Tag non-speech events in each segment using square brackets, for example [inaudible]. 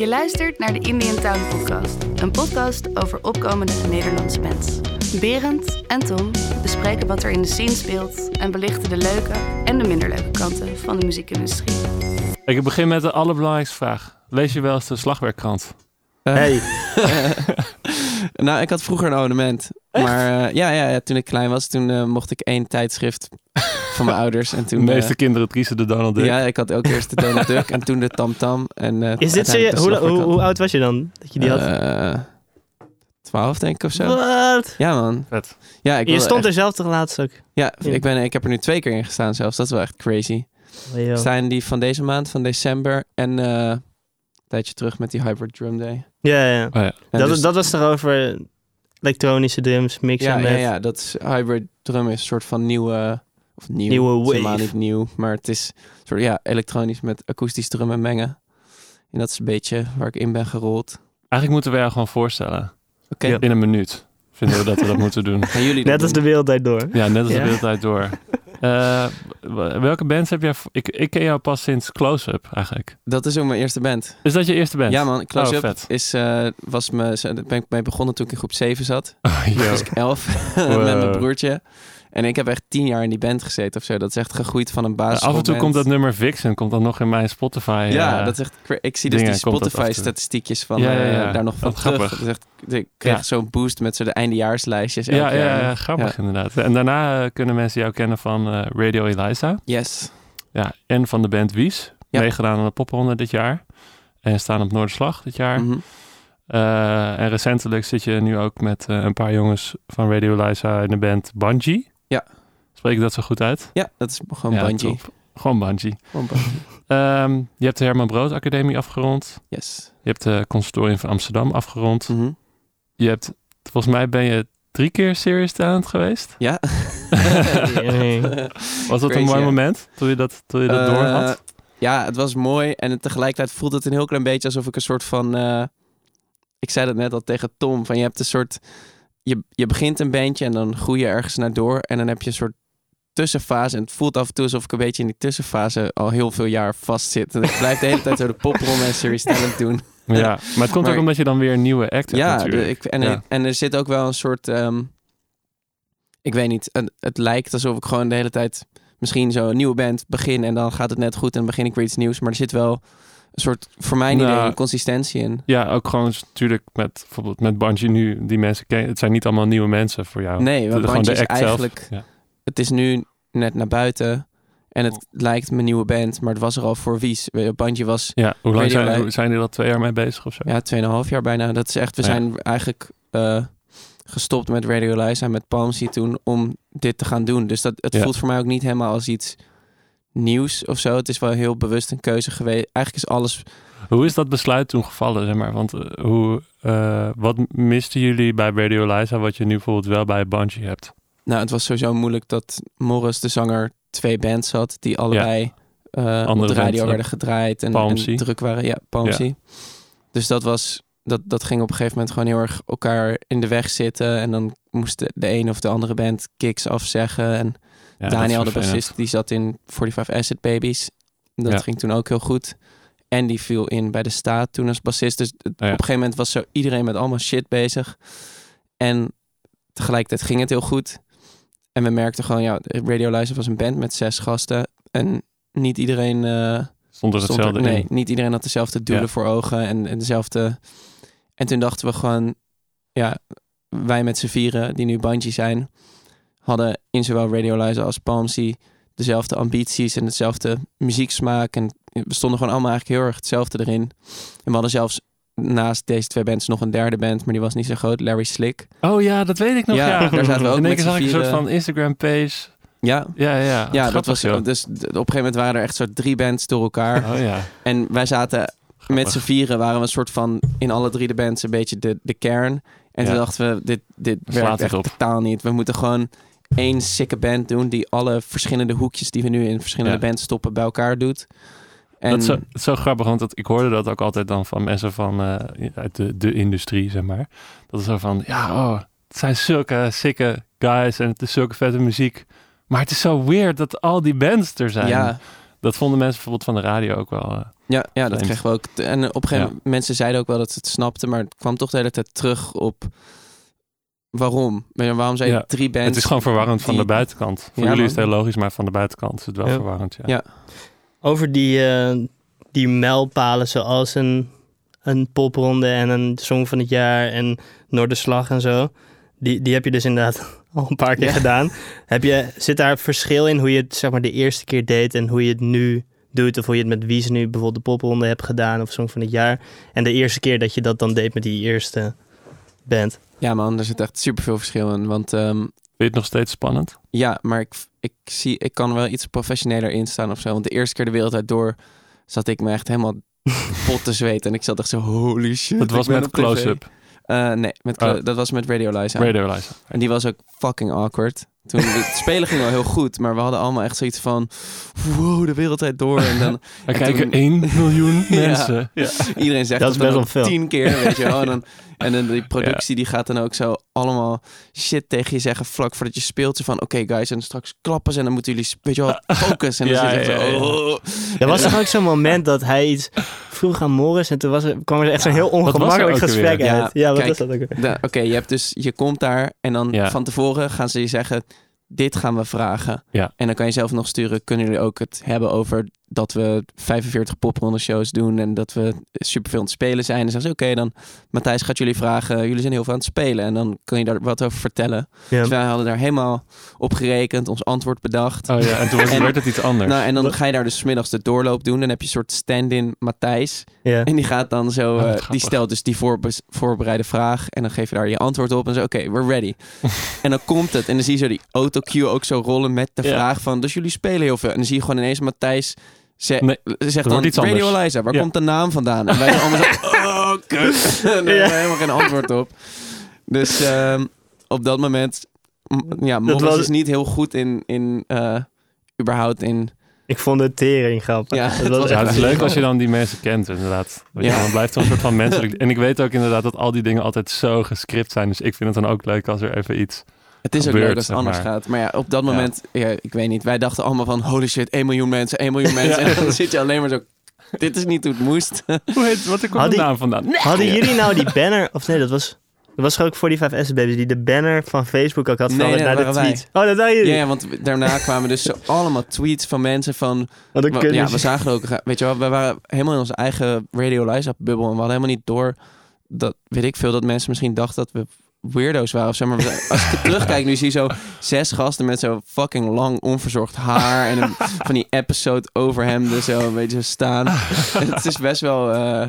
Je luistert naar de Indian Town Podcast, een podcast over opkomende Nederlandse bands. Berend en Tom bespreken wat er in de scene speelt en belichten de leuke en de minder leuke kanten van de muziekindustrie. Ik begin met de allerbelangrijkste vraag. Lees je wel eens de slagwerkkrant? Hey. [laughs] [laughs] nou, ik had vroeger een abonnement. Maar uh, ja, ja, ja, toen ik klein was, toen uh, mocht ik één tijdschrift van mijn [laughs] ouders. En toen, de meeste uh, kinderen triezen de Donald Duck. Ja, ik had ook eerst de Donald Duck en toen de [laughs] Tam Tam. En, Is dit zo, hoe, hoe, hoe, oud was je dan dat je die had? 12 denk ik of zo. Wat? Ja man. Vet. Ja, ik je stond echt... er zelf toch laatst ook? Ja, Ik, ben, ik heb er nu twee keer in gestaan zelfs. Dat is wel echt crazy. Oh, Zijn die van deze maand, van december en een tijdje terug met die Hybrid Drum Day. Ja, ja. Oh, ja. Dat, dus- dat was toch over elektronische drums, mixen ja, met... ja, ja, dat is hybrid drum is een soort van nieuwe, of nieuw, Nieuwe het is helemaal wave. niet nieuw, maar het is een soort ja elektronisch met akoestisch drummen mengen. En dat is een beetje waar ik in ben gerold. Eigenlijk moeten we jou gewoon voorstellen. Oké, Ja. In een minuut vinden we dat we dat [laughs] moeten doen. gaan jullie dat Net als de wereldtijd door. Ja, net als Ja. de wereldtijd door. Eh, welke bands heb jij... Ik, ik ken jou pas sinds Close-Up eigenlijk. Dat is ook mijn eerste band. Is dat je eerste band? Ja man, Close Oh, Up vet. is, eh, was me, ben ik mee begonnen toen ik in groep 7 zat. [laughs] Oh, was ik 11 [laughs] met mijn broertje. En ik heb echt tien jaar in die band gezeten of zo. Dat is echt gegroeid van een basis. Af en toe komt dat nummer Vixen komt dan nog in mijn Spotify. Ja, eh, dat is echt. Ik zie dus die dat. Spotify-statistiekjes van Ja, ja, eh, ja. daar nog van Wat terug. grappig. Dat is echt, ik kreeg Ja. zo'n boost met zo de eindejaarslijstjes. ja, ja, grappig inderdaad. En daarna eh, kunnen mensen jou kennen van Radio Eliza. Yes. Ja, en van de band Wies. Meegedaan aan de popronde dit jaar. En staan op Noorderslag dit jaar. Mhm. En recentelijk zit je nu ook met een paar jongens van Radio Eliza in de band Bungie. Ja. Spreek ik dat zo goed uit? Ja, dat is gewoon Ja, Bungie. top. Gewoon Bungie. Gewoon Bungie. Ehm, je hebt de Herman Brood Academie afgerond. Yes. Je hebt de Conservatorium van Amsterdam afgerond. Mhm. Je hebt, volgens mij ben je drie keer Serious Talent geweest. Ja. [laughs] [laughs] Was dat Crazy, een mooi ja. moment toen je dat, toen je dat door Eh, had? Ja, het was mooi. En tegelijkertijd voelt het een heel klein beetje alsof ik een soort van... eh, ik zei dat net al tegen Tom. Van je hebt een soort... Je, je begint een bandje en dan groei je ergens naar door. En dan heb je een soort tussenfase. En het voelt af en toe alsof ik een beetje in die tussenfase al heel veel jaar vastzit. En ik blijf de hele tijd zo de poprom en Series Talent doen. [laughs] Ja, maar het komt maar- ook omdat je dan weer een nieuwe act hebt Ja, natuurlijk. de- ik, en, Ja. en er zit ook wel een soort... ehm, ik weet niet, het, het lijkt alsof ik gewoon de hele tijd misschien zo een nieuwe band begin en dan gaat het net goed en dan begin ik weer iets nieuws. Maar er zit wel soort, voor mij niet Nou, een consistentie in. Ja, ook gewoon natuurlijk met bijvoorbeeld met Bungie nu, die mensen kennen. Het zijn niet allemaal nieuwe mensen voor jou. Nee, want Bungie de is eigenlijk, Ja. het is nu net naar buiten en het lijkt mijn nieuwe band, maar het was er al voor Wies. Bungie was Ja, hoe lang zijn, zijn er al twee jaar mee bezig of zo? ja, 2,5 jaar bijna. Dat is echt, we Ja. zijn eigenlijk eh, gestopt met Radio Liza en met Palmsy toen om dit te gaan doen. Dus dat, het Ja. voelt voor mij ook niet helemaal als iets nieuws of zo. Het is wel heel bewust een keuze geweest. Eigenlijk is alles... Hoe is dat besluit toen gevallen, zeg maar? Want eh, hoe, eh, wat misten jullie bij Radio Liza wat je nu bijvoorbeeld wel bij Bungie hebt? Nou, het was sowieso moeilijk dat Morris, de zanger, twee bands had die allebei eh, op de radio werden gedraaid en, druk waren. Ja, Palmsy. Dus dat was... Dat, dat ging op een gegeven moment gewoon heel erg elkaar in de weg zitten. En dan moest de een of de andere band kicks afzeggen. En Ja, Daniel, de bassist, die zat in 45 Acid Babies. Dat Ja. ging toen ook heel goed. En die viel in bij de staat toen als bassist. Dus het- ja. op een gegeven moment was zo iedereen met allemaal shit bezig. En tegelijkertijd ging het heel goed. En we merkten gewoon, ja, Radio Luister was een band met zes gasten. En niet iedereen... eh, Stond er stond hetzelfde nee, in? niet iedereen had dezelfde doelen voor ogen en, en dezelfde. En toen dachten we gewoon, ja, wij met z'n vieren die nu Bungie zijn, hadden in zowel Radio Liza als Palmsy dezelfde ambities en hetzelfde muzieksmaak. En we stonden gewoon allemaal eigenlijk heel erg hetzelfde erin. En we hadden zelfs naast deze twee bands nog een derde band, maar die was niet zo groot, Larry Slick. Oh ja, dat weet ik nog. Ja, Ja, daar zaten we ook In met zag ik een soort van Instagram page. Ja, Ja, ja. ja dat was joh. dus op een gegeven moment waren er echt zo drie bands door elkaar. Oh ja. En wij zaten met z'n vieren waren we een soort van in alle drie de bands een beetje de, de kern. En toen Ja. dachten we, dit, dit werkt echt op. totaal niet. We moeten gewoon één sikke band doen die alle verschillende hoekjes die we nu in verschillende Ja. bands stoppen bij elkaar doet. En Dat is zo, dat is zo grappig, want dat, ik hoorde dat ook altijd dan van mensen van eh, uit de, de industrie, zeg maar. Dat is zo van, ja, oh, het zijn zulke sikke guys en het is zulke vette muziek. Maar het is zo weird dat al die bands er zijn. ja, Dat vonden mensen bijvoorbeeld van de radio ook wel. Uh, ja, ja, dat kregen we ook. En op een gegeven moment, mensen zeiden ook wel dat ze het snapten, maar het kwam toch de hele tijd terug op waarom? Waarom zijn ja, drie bands? Het is gewoon verwarrend van de buitenkant. Voor jullie is het heel logisch, maar van de buitenkant is het wel verwarrend. Ja. ja. Over die, uh, die mijlpalen zoals een, een popronde en een song van het jaar en Noorderslag en zo. Die, die heb je dus inderdaad [laughs] al een paar keer gedaan. Heb je, zit daar verschil in hoe je het zeg maar de eerste keer deed en hoe je het nu doet? Of hoe je het met Wies nu bijvoorbeeld de popronde hebt gedaan of Song van het jaar. En de eerste keer dat je dat dan deed met die eerste band. Ja man, er zit echt super veel verschil in. Want, um, Vind je het nog steeds spannend? Ja, maar ik, ik, zie, ik kan wel iets professioneler instaan of zo. Want de eerste keer de wereld uit door zat ik me echt helemaal [laughs] pot te zweten. En ik zat echt zo, holy shit. Het was met close-up. Uh, nee, met, oh. dat was met Radio Liza. Radio Liza. En die was ook fucking awkward. Toen het spelen ging wel heel goed, maar we hadden allemaal echt zoiets van wow, de wereldtijd door. En dan [laughs] er kijken toen... 1 miljoen [laughs] mensen. Ja. Iedereen zegt dat, dat best wel tien keer, weet je wel. En dan, [laughs] en dan die productie die gaat dan ook zo allemaal shit tegen je zeggen vlak voordat je speelt. Ze van oké guys, en straks klappen ze en dan moeten jullie weet je wel focus. En dan ja, zit ja, zo, oh. Er was toch ook zo'n moment dat hij iets vroeg aan Morris en toen was er, kwam er echt zo'n heel ongemakkelijk gesprek uit. Ja, wat was dat ook Oké, je hebt dus je komt daar en dan van tevoren gaan ze je zeggen dit gaan we vragen. Ja. En dan kan je zelf nog sturen, kunnen jullie ook het hebben over dat we 45 popronde shows doen en dat we superveel aan het spelen zijn. En zeggen ze, oké, dan Matthijs gaat jullie vragen, jullie zijn heel veel aan het spelen en dan kun je daar wat over vertellen. Ja. Dus wij hadden daar helemaal op gerekend, ons antwoord bedacht. Oh ja, en toen [laughs] werd het iets anders. Nou, en dan ga je daar dus middags de doorloop doen. Dan heb je een soort stand-in Matthijs. Ja. En die gaat dan zo, oh, uh, die stelt dus die voorbereide vraag en dan geef je daar je antwoord op en zo, oké, okay, we're ready. [laughs] en dan komt het en dan zie je zo die autocue ook zo rollen met de vraag van, dus jullie spelen heel veel. En dan zie je gewoon ineens Matthijs ze, nee, zegt dan Radio Liza, waar komt de naam vandaan? En wij zijn allemaal zo, [laughs] oh, kut. en [laughs] daar hebben helemaal geen antwoord op. Dus um, op dat moment, ja, Morris was... is niet heel goed in, in uh, überhaupt in... Ik vond het tering grappig. Ja, het, was ja, het is leuk als je dan die mensen kent, inderdaad. Ja. Dan blijft er een soort van [laughs] menselijk... En ik weet ook inderdaad dat al die dingen altijd zo gescript zijn. Dus ik vind het dan ook leuk als er even iets het is ook leuk als het anders gaat. Maar ja, op dat moment, ja. ik weet niet. Wij dachten allemaal van, holy shit, 1 miljoen mensen, 1 miljoen [laughs] mensen. En dan zit je alleen maar zo, dit is niet hoe het moest. [laughs] hoe heet, wat ik de naam vandaan? Hadden jullie nou die [laughs] banner, of nee, dat was... Dat was ook voor die 5 S babies die de banner van Facebook ook had nee, naar de tweet. Oh, dat waren jullie. Ja, want daarna kwamen dus zo allemaal tweets van mensen van... ja, we zagen ook, weet je wel, we waren helemaal in onze eigen Radio Liza bubbel en we hadden helemaal niet door dat, weet ik veel, dat mensen misschien dachten dat we weirdo's waren. Of zeg maar, [laughs] als ik terugkijk, nu zie je zo zes gasten met zo fucking lang onverzorgd haar. En een, [laughs] van die episode over hem dus zo een beetje staan. En [laughs] het is best wel... Uh,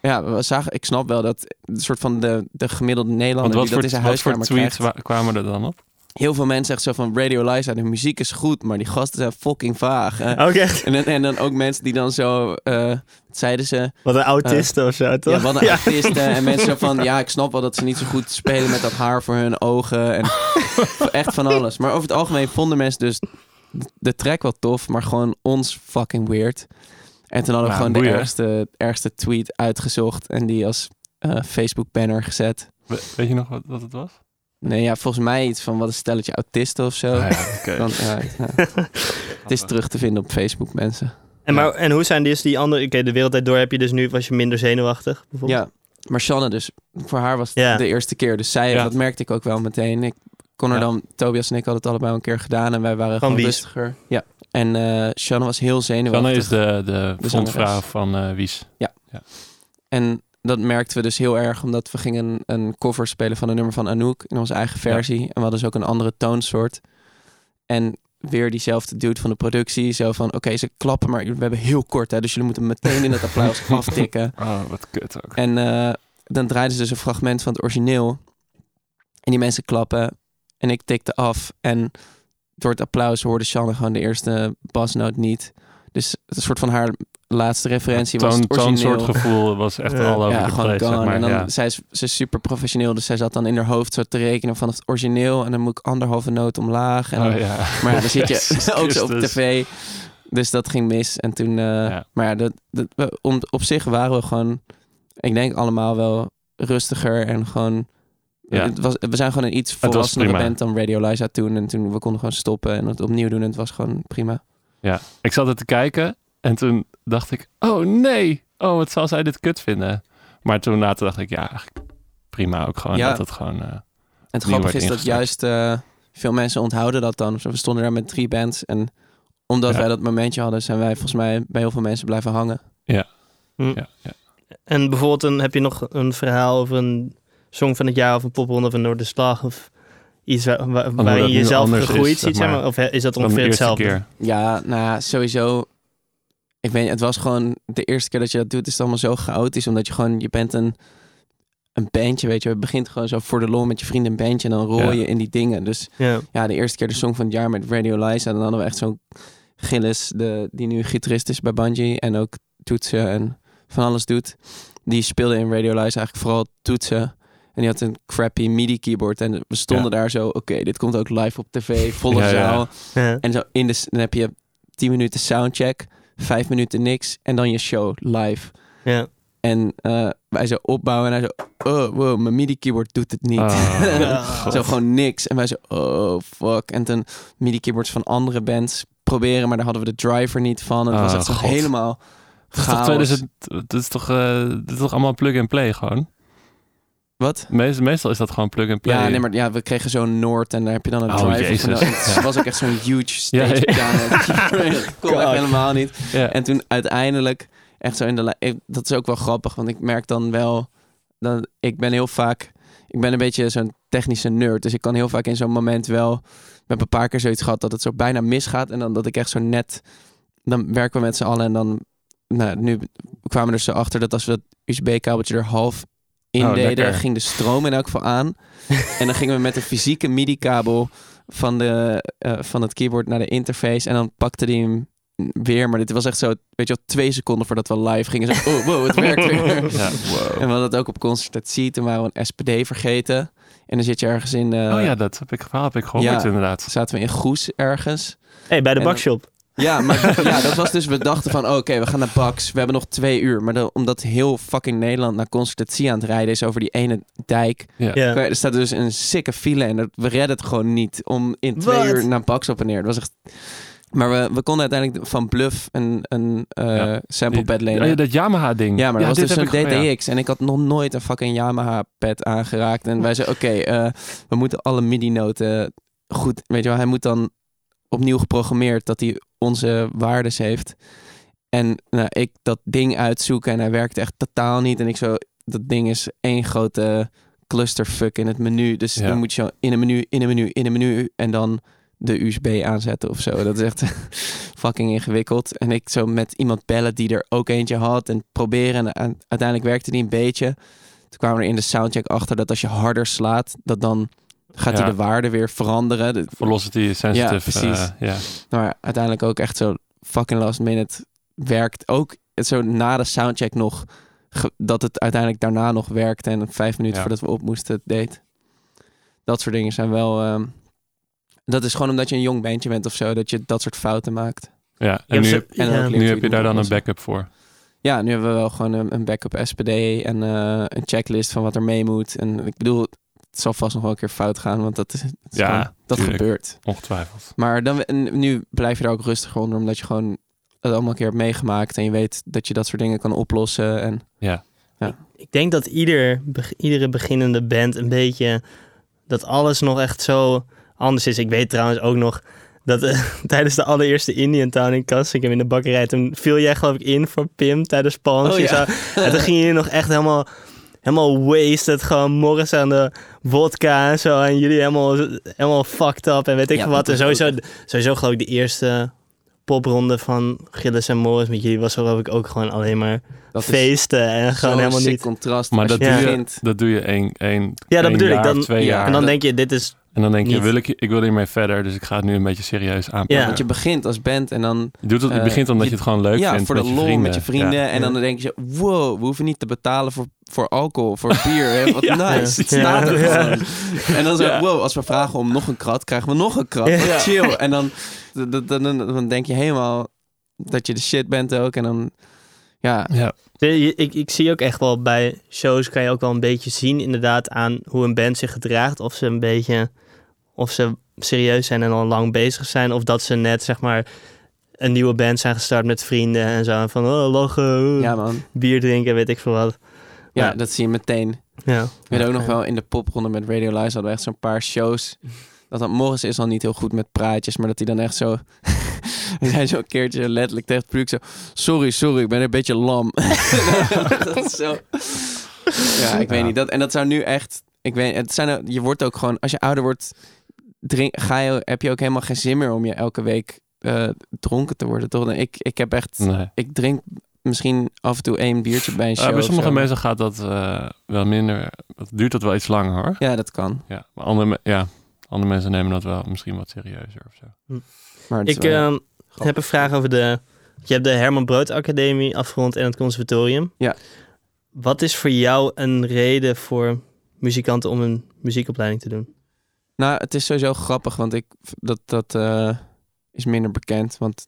ja, we zagen, ik snap wel dat een soort van de, de gemiddelde Nederlander die dat in zijn huiskamer tweets kwamen er dan op? Heel veel mensen zeggen zo van Radio Liza, de muziek is goed, maar die gasten zijn fucking vaag. Oké. En, en, dan ook mensen die dan zo, uh, zeiden ze... Wat een autisten uh, of zo, toch? Ja, wat een autisten. En mensen zo van, [laughs] ja, ik snap wel dat ze niet zo goed spelen met dat haar voor hun ogen. En [laughs] echt van alles. Maar over het algemeen vonden mensen dus de track wel tof, maar gewoon ons fucking weird. En toen hadden we gewoon de ergste, ergste tweet uitgezocht en die als uh, Facebook banner gezet. weet je nog wat, wat het was? Nee, ja, volgens mij iets van wat een stelletje autisten of zo. Ah, ja, [laughs] Want, ja, [laughs] het is terug te vinden op Facebook, mensen. En, maar, en hoe zijn dus die andere... Oké, de wereldtijd door heb je dus nu... Was je minder zenuwachtig, bijvoorbeeld? Ja, maar Shanne dus. Voor haar was het de eerste keer. Dus zij, dat merkte ik ook wel meteen. Ik kon er dan... Tobias en ik hadden het allebei een keer gedaan. En wij waren gewoon rustiger. Ja. En uh, Shanne was heel zenuwachtig. Shanne is de, de, de frontvrouw van uh, Wies. Ja. ja. En dat merkten we dus heel erg, omdat we gingen een cover spelen van een nummer van Anouk in onze eigen versie. En we hadden dus ook een andere toonsoort. En weer diezelfde dude van de productie. Zo van, oké, ze klappen, maar we hebben heel kort, hè, dus jullie moeten meteen in het applaus [laughs] aftikken. Oh, wat kut ook. En uh, dan draaiden ze dus een fragment van het origineel. En die mensen klappen. En ik tikte af. En door het applaus hoorde Shanne gewoon de eerste basnoot niet. Dus het een soort van haar laatste referentie was het Zo'n soort gevoel was echt al over ja, de place, zeg maar. En dan, zij is, ze is super professioneel, dus zij zat dan in haar hoofd zo te rekenen van het origineel. En dan moet ik anderhalve noot omlaag. En oh, ja. Maar ja, dan zit je [laughs] [laughs] ook zo op tv. Dus dat ging mis. En toen, uh, maar ja, dat, dat, om, op zich waren we gewoon, ik denk allemaal wel rustiger en gewoon... Ja. Het was, we zijn gewoon een iets volwassener band dan Radio Liza toen. En toen we konden gewoon stoppen en het opnieuw doen. En het was gewoon prima. Ja, ik zat er te kijken en toen dacht ik, oh nee, oh wat zal zij dit kut vinden. Maar toen later dacht ik, ja, prima ook gewoon Ja. dat het gewoon... eh, En het grappige is dat juist eh, veel mensen onthouden dat dan. We stonden daar met drie bands en omdat Ja. wij dat momentje hadden, zijn wij volgens mij bij heel veel mensen blijven hangen. Hm. ja, ja. En bijvoorbeeld een, heb je nog een verhaal over een song van het jaar of een popronde of een Noorderslag of iets waar, waarin je jezelf gegroeid zeg ziet, zeg maar. Of is dat ongeveer hetzelfde? keer. Ja, nou ja, sowieso. Ik weet het was gewoon de eerste keer dat je dat doet, is het allemaal zo chaotisch. Omdat je gewoon, je bent een, een bandje, weet je. Je begint gewoon zo voor de lol met je vrienden een bandje en dan rol Ja. je in die dingen. Dus Ja. ja, de eerste keer de song van het jaar met Radio Liza. Dan hadden we echt zo'n Gillis, de, die nu gitarist is bij Bungie en ook toetsen en van alles doet. Die speelde in Radio Liza eigenlijk vooral toetsen. En die had een crappy MIDI keyboard. En we stonden daar zo, oké, dit komt ook live op tv, volle zaal. Ja. En zo in de, dan heb je 10 minuten soundcheck, 5 minuten niks en dan je show live. Ja. En eh, wij zo opbouwen en hij zo, oh wow, mijn MIDI keyboard doet het niet. [laughs] Oh, dan God. zo gewoon niks. En wij zo, oh fuck. En toen MIDI keyboards van andere bands proberen, maar daar hadden we de driver niet van. En het was Oh, echt zo helemaal Dat is toch, chaos. 2000, dat is toch, eh, dit is toch allemaal plug-and-play gewoon? Wat? Meest, meestal is dat gewoon plug-and-play. Ja, nee, maar ja, we kregen zo'n Noord en daar heb je dan een Oh, driver Jezus. van. En Het Ja. was ook echt zo'n huge stage ja. [laughs] [laughs] Dat kon echt God. helemaal niet. Ja. En toen uiteindelijk, echt zo in de... ik- Dat is ook wel grappig, want ik merk dan wel... Dat ik ben heel vaak... Ik ben een beetje zo'n technische nerd. Dus ik kan heel vaak in zo'n moment wel... We hebben een paar keer zoiets gehad dat het zo bijna misgaat. En dan dat ik echt zo net... Dan werken we met z'n allen en dan... Nou, nu kwamen we er zo achter dat als we dat USB-kabeltje er half in Oh, deden... lekker. ging de stroom in elk geval aan. en dan gingen we met een fysieke MIDI-kabel... Van, de, eh, van het keyboard naar de interface. En dan pakte die hem weer. Maar dit was echt zo, weet je wel, twee seconden voordat we live gingen. Zo, oh, wow, het [laughs] werkt weer. Ja, wow. En we hadden het ook op concertatie. Toen waren we een SPD vergeten. En dan zit je ergens in... eh, oh ja, dat heb ik, verhaal heb ik gehoord ja. inderdaad. Zaten we in Goes ergens. Hey, bij de En- bakshop. Ja, [laughs] maar ja, dat was dus... We dachten van, oh, oké, we gaan naar Bax. We hebben nog twee uur. Maar omdat heel fucking Nederland naar concertatie aan het rijden is... over die ene dijk... Ja. Ja. Er staat dus een sikke file en dat- we redden het gewoon niet om in twee uur naar Bax op en neer. Dat was echt... Maar we, we konden uiteindelijk van Bluff een, een eh, Ja. sample pad lenen. Oh ja, dat Yamaha-ding. Ja, maar dat was dus een ja. DTX. En ik had nog nooit een fucking Yamaha-pad aangeraakt. En wij zeiden, oké, eh, we moeten alle MIDI-noten goed... Weet je wel, hij moet dan opnieuw geprogrammeerd dat hij onze waardes heeft. En nou, ik dat ding uitzoeken en hij werkte echt totaal niet. En ik zo, dat ding is één grote clusterfuck in het menu. Dus Ja. dan moet je zo in een menu, in een menu, in een menu en dan de USB aanzetten of zo. Dat is echt [laughs] fucking ingewikkeld. En ik zo met iemand bellen die er ook eentje had en proberen. En uiteindelijk werkte die een beetje. Toen kwamen we er in de soundcheck achter dat als je harder slaat, dat dan gaat hij de waarde weer veranderen. De- Velocity sensitive. Ja, precies. ja. maar uiteindelijk ook echt zo fucking last minute werkt. Ook het zo na de soundcheck nog ge- dat het uiteindelijk daarna nog werkte en vijf minuten Ja. voordat we op moesten het deed. Dat soort dingen zijn wel. ehm, dat is gewoon omdat je een jong bandje bent of zo, dat je dat soort fouten maakt. ja. En nu, heb, ze- en ja. nu heb je daar dan een backup voor. Ja, nu hebben we wel gewoon een, een backup SPD en eh, een checklist van wat er mee moet. En ik bedoel, het zal vast nog wel een keer fout gaan, want dat, is, is Ja, gewoon- dat tuurlijk. gebeurt. Ongetwijfeld. Maar dan, en nu blijf je er ook rustiger onder, omdat je gewoon het allemaal een keer hebt meegemaakt en je weet dat je dat soort dingen kan oplossen. En Ja. Ik denk dat ieder, iedere beginnende band een beetje... dat alles nog echt zo anders is. Ik weet trouwens ook nog dat eh, [laughs] tijdens de allereerste Indian Town in Kastrikum in de bakkerij... toen viel jij geloof ik in voor Pim tijdens Palms. Oh, ja. en toen ging je nog echt helemaal... Helemaal wasted, gewoon morgens aan de vodka en zo. En jullie helemaal, helemaal fucked up en weet ik Ja, veel wat. En sowieso, sowieso geloof ik de eerste popronde van Gilles en Morris met jullie... was geloof ik ook gewoon alleen maar dat feesten en gewoon helemaal niet... contrast. Maar dat je doe, je, dat doe je één, één, Ja, dat één bedoel ik. Dan- twee ja, jaar. En dan denk je, dit is... En dan denk je, Niet. wil ik, ik wil hiermee verder, dus ik ga het nu een beetje serieus aanpakken. Ja. Want je begint als band en dan Je, doet het, je Eh, begint omdat je- je, het gewoon leuk ja, vindt voor de met je lol vrienden. met je vrienden. Ja. En dan denk je, wow, we hoeven niet te betalen voor, voor alcohol, voor [laughs] bier. Hè? Wat Ja, nice. Het staat er gewoon. En dan zo, Ja. wow, als we vragen om nog een krat, krijgen we nog een krat. Wat chill. En dan, dan, dan, dan, dan denk je helemaal dat je de shit bent ook. En dan, ja, Ja. Ik, ik zie ook echt wel bij shows kan je ook wel een beetje zien inderdaad aan hoe een band zich gedraagt. Of ze een beetje, of ze serieus zijn en al lang bezig zijn. Of dat ze net zeg maar een nieuwe band zijn gestart met vrienden en zo. En van oh, lachen, Ja, man. bier drinken, weet ik veel wat. Ja, Ja. dat zie je meteen. Ja. Ik weet ook nog wel, in de popronde met Radio Live hadden we echt zo'n paar shows. Dat dan, Morris is al niet heel goed met praatjes, maar dat hij dan echt zo... [laughs] hij zei zo een keertje letterlijk tegen het publiek zo... Sorry, sorry, ik ben een beetje lam. [laughs] dat is zo... Ja, ik weet niet. Dat, en dat zou nu echt... Ik weet, het zijn, je wordt ook gewoon... Als je ouder wordt, drink, ga je, heb je ook helemaal geen zin meer om je elke week eh, dronken te worden, toch? Ik, ik heb echt... Nee. Ik drink misschien af en toe één biertje bij een show. Ja, bij sommige mensen gaat dat eh, wel minder. Het duurt dat wel iets langer hoor. Ja, dat kan. Ja, maar andere, ja, andere mensen nemen dat wel misschien wat serieuzer of zo. Maar het is Ik wel- ehm, heb een vraag over de... Je hebt de Herman Brood Academie afgerond en het conservatorium. Ja. Wat is voor jou een reden voor muzikanten om een muziekopleiding te doen? Nou, het is sowieso grappig, want ik, dat, dat eh, is minder bekend. Want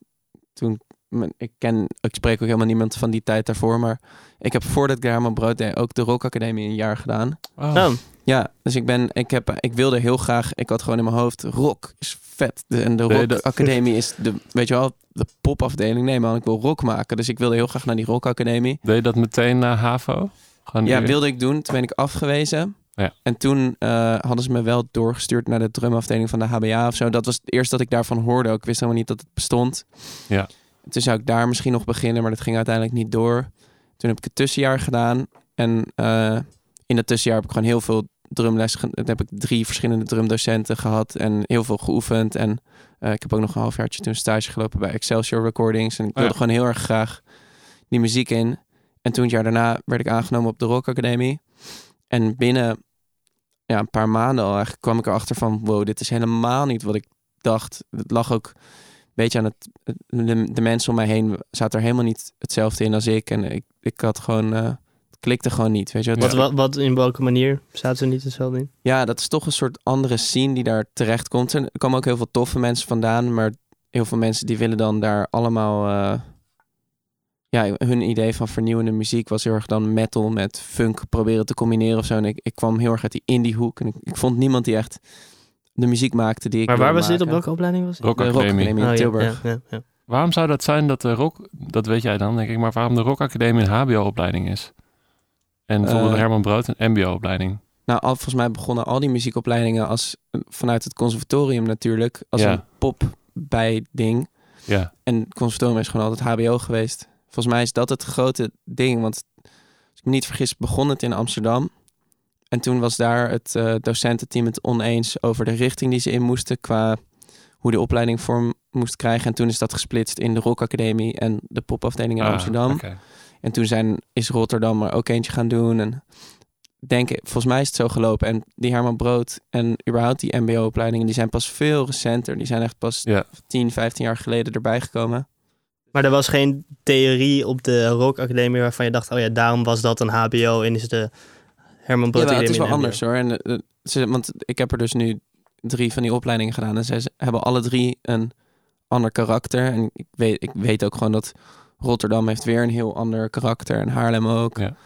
toen, mijn- ik ken, ik spreek ook helemaal niemand van die tijd daarvoor. Maar ik heb voordat ik de Herman Brood deed ook de Rock Academie een jaar gedaan. Oh. Oh, Ja, dus ik ben, ik heb, ik wilde heel graag, ik had gewoon in mijn hoofd, rock is vet. De, en de Nee, Rock dat- Academie is de, weet je wel, de popafdeling. Nee man, ik wil rock maken. Dus ik wilde heel graag naar die Rock Academie. Deed je dat meteen na HAVO? Gewoon Ja, nu- wilde ik doen. Toen ben ik afgewezen. Ja. En toen eh, hadden ze me wel doorgestuurd naar de drumafdeling van de HBA of zo. Dat was het eerste dat ik daarvan hoorde. Ik wist helemaal niet dat het bestond. Ja. Toen zou ik daar misschien nog beginnen, maar dat ging uiteindelijk niet door. Toen heb ik het tussenjaar gedaan. En eh, in dat tussenjaar heb ik gewoon heel veel drumles. Dan heb ik drie verschillende drumdocenten gehad en heel veel geoefend. En eh, ik heb ook nog een halfjaartje toen stage gelopen bij Excelsior Recordings. En ik wilde ja. gewoon heel erg graag die muziek in. En toen het jaar daarna werd ik aangenomen op de Rock Academie. En binnen ja, een paar maanden al eigenlijk kwam ik erachter van... wow, dit is helemaal niet wat ik dacht. Het lag ook een beetje aan het... De, de mensen om mij heen zaten er helemaal niet hetzelfde in als ik. En ik, ik had gewoon... het klikte gewoon niet, weet je. Wat, wat, wat, in welke manier zaten ze niet hetzelfde in? ja, dat is toch een soort andere scene die daar terecht komt. En er komen ook heel veel toffe mensen vandaan, maar heel veel mensen die willen dan daar allemaal. eh, ja, hun idee van vernieuwende muziek was heel erg dan metal met funk proberen te combineren of zo. En ik, ik kwam heel erg uit die indie hoek en ik, ik vond niemand die echt de muziek maakte die ik Maar waar was dit? Op welke opleiding was dit? Rock in Oh, ja, Tilburg. ja, ja, ja. Waarom zou dat zijn dat de Rock, dat weet jij dan denk ik, maar waarom de Rock Academie een HBO-opleiding is? En bijvoorbeeld Eh, Herman Brood een MBO-opleiding. Nou, al, volgens mij begonnen al die muziekopleidingen als vanuit het conservatorium natuurlijk als Ja. een pop bij ding. Ja, En het conservatorium is gewoon altijd HBO geweest. Volgens mij is dat het grote ding. Want als ik me niet vergis, begon het in Amsterdam. En toen was daar het eh, docententeam het oneens over de richting die ze in moesten qua hoe de opleiding vorm moest krijgen. En toen is dat gesplitst in de Rock Academie en de popafdeling in Ah, Amsterdam. En toen zijn, is Rotterdam er ook eentje gaan doen. En denk, volgens mij is het zo gelopen. En die Herman Brood en überhaupt die MBO-opleidingen, die zijn pas veel recenter. Die zijn echt pas Ja. 10, 15 jaar geleden erbij gekomen. Maar er was geen theorie op de Rock Academie waarvan je dacht, oh ja, daarom was dat een HBO en is de Herman Brood Ja, het is wel anders hoor. En, eh, ze, want ik heb er dus nu drie van die opleidingen gedaan. En ze hebben alle drie een ander karakter. En ik weet, ik weet ook gewoon dat Rotterdam heeft weer een heel ander karakter. En Haarlem ook. Ja.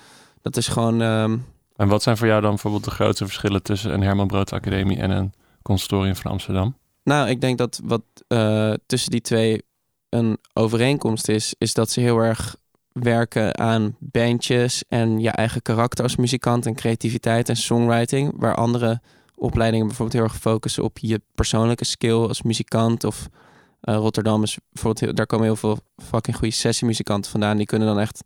Dat is gewoon... ehm, En wat zijn voor jou dan bijvoorbeeld de grootste verschillen tussen een Herman Brood Academie en een conservatorium van Amsterdam? Nou, ik denk dat wat eh, tussen die twee een overeenkomst is, is dat ze heel erg werken aan bandjes en je eigen karakter als muzikant en creativiteit en songwriting, waar andere opleidingen bijvoorbeeld heel erg focussen op je persoonlijke skill als muzikant of eh, Rotterdam is bijvoorbeeld, heel- daar komen heel veel fucking goede sessiemuzikanten vandaan, die kunnen dan echt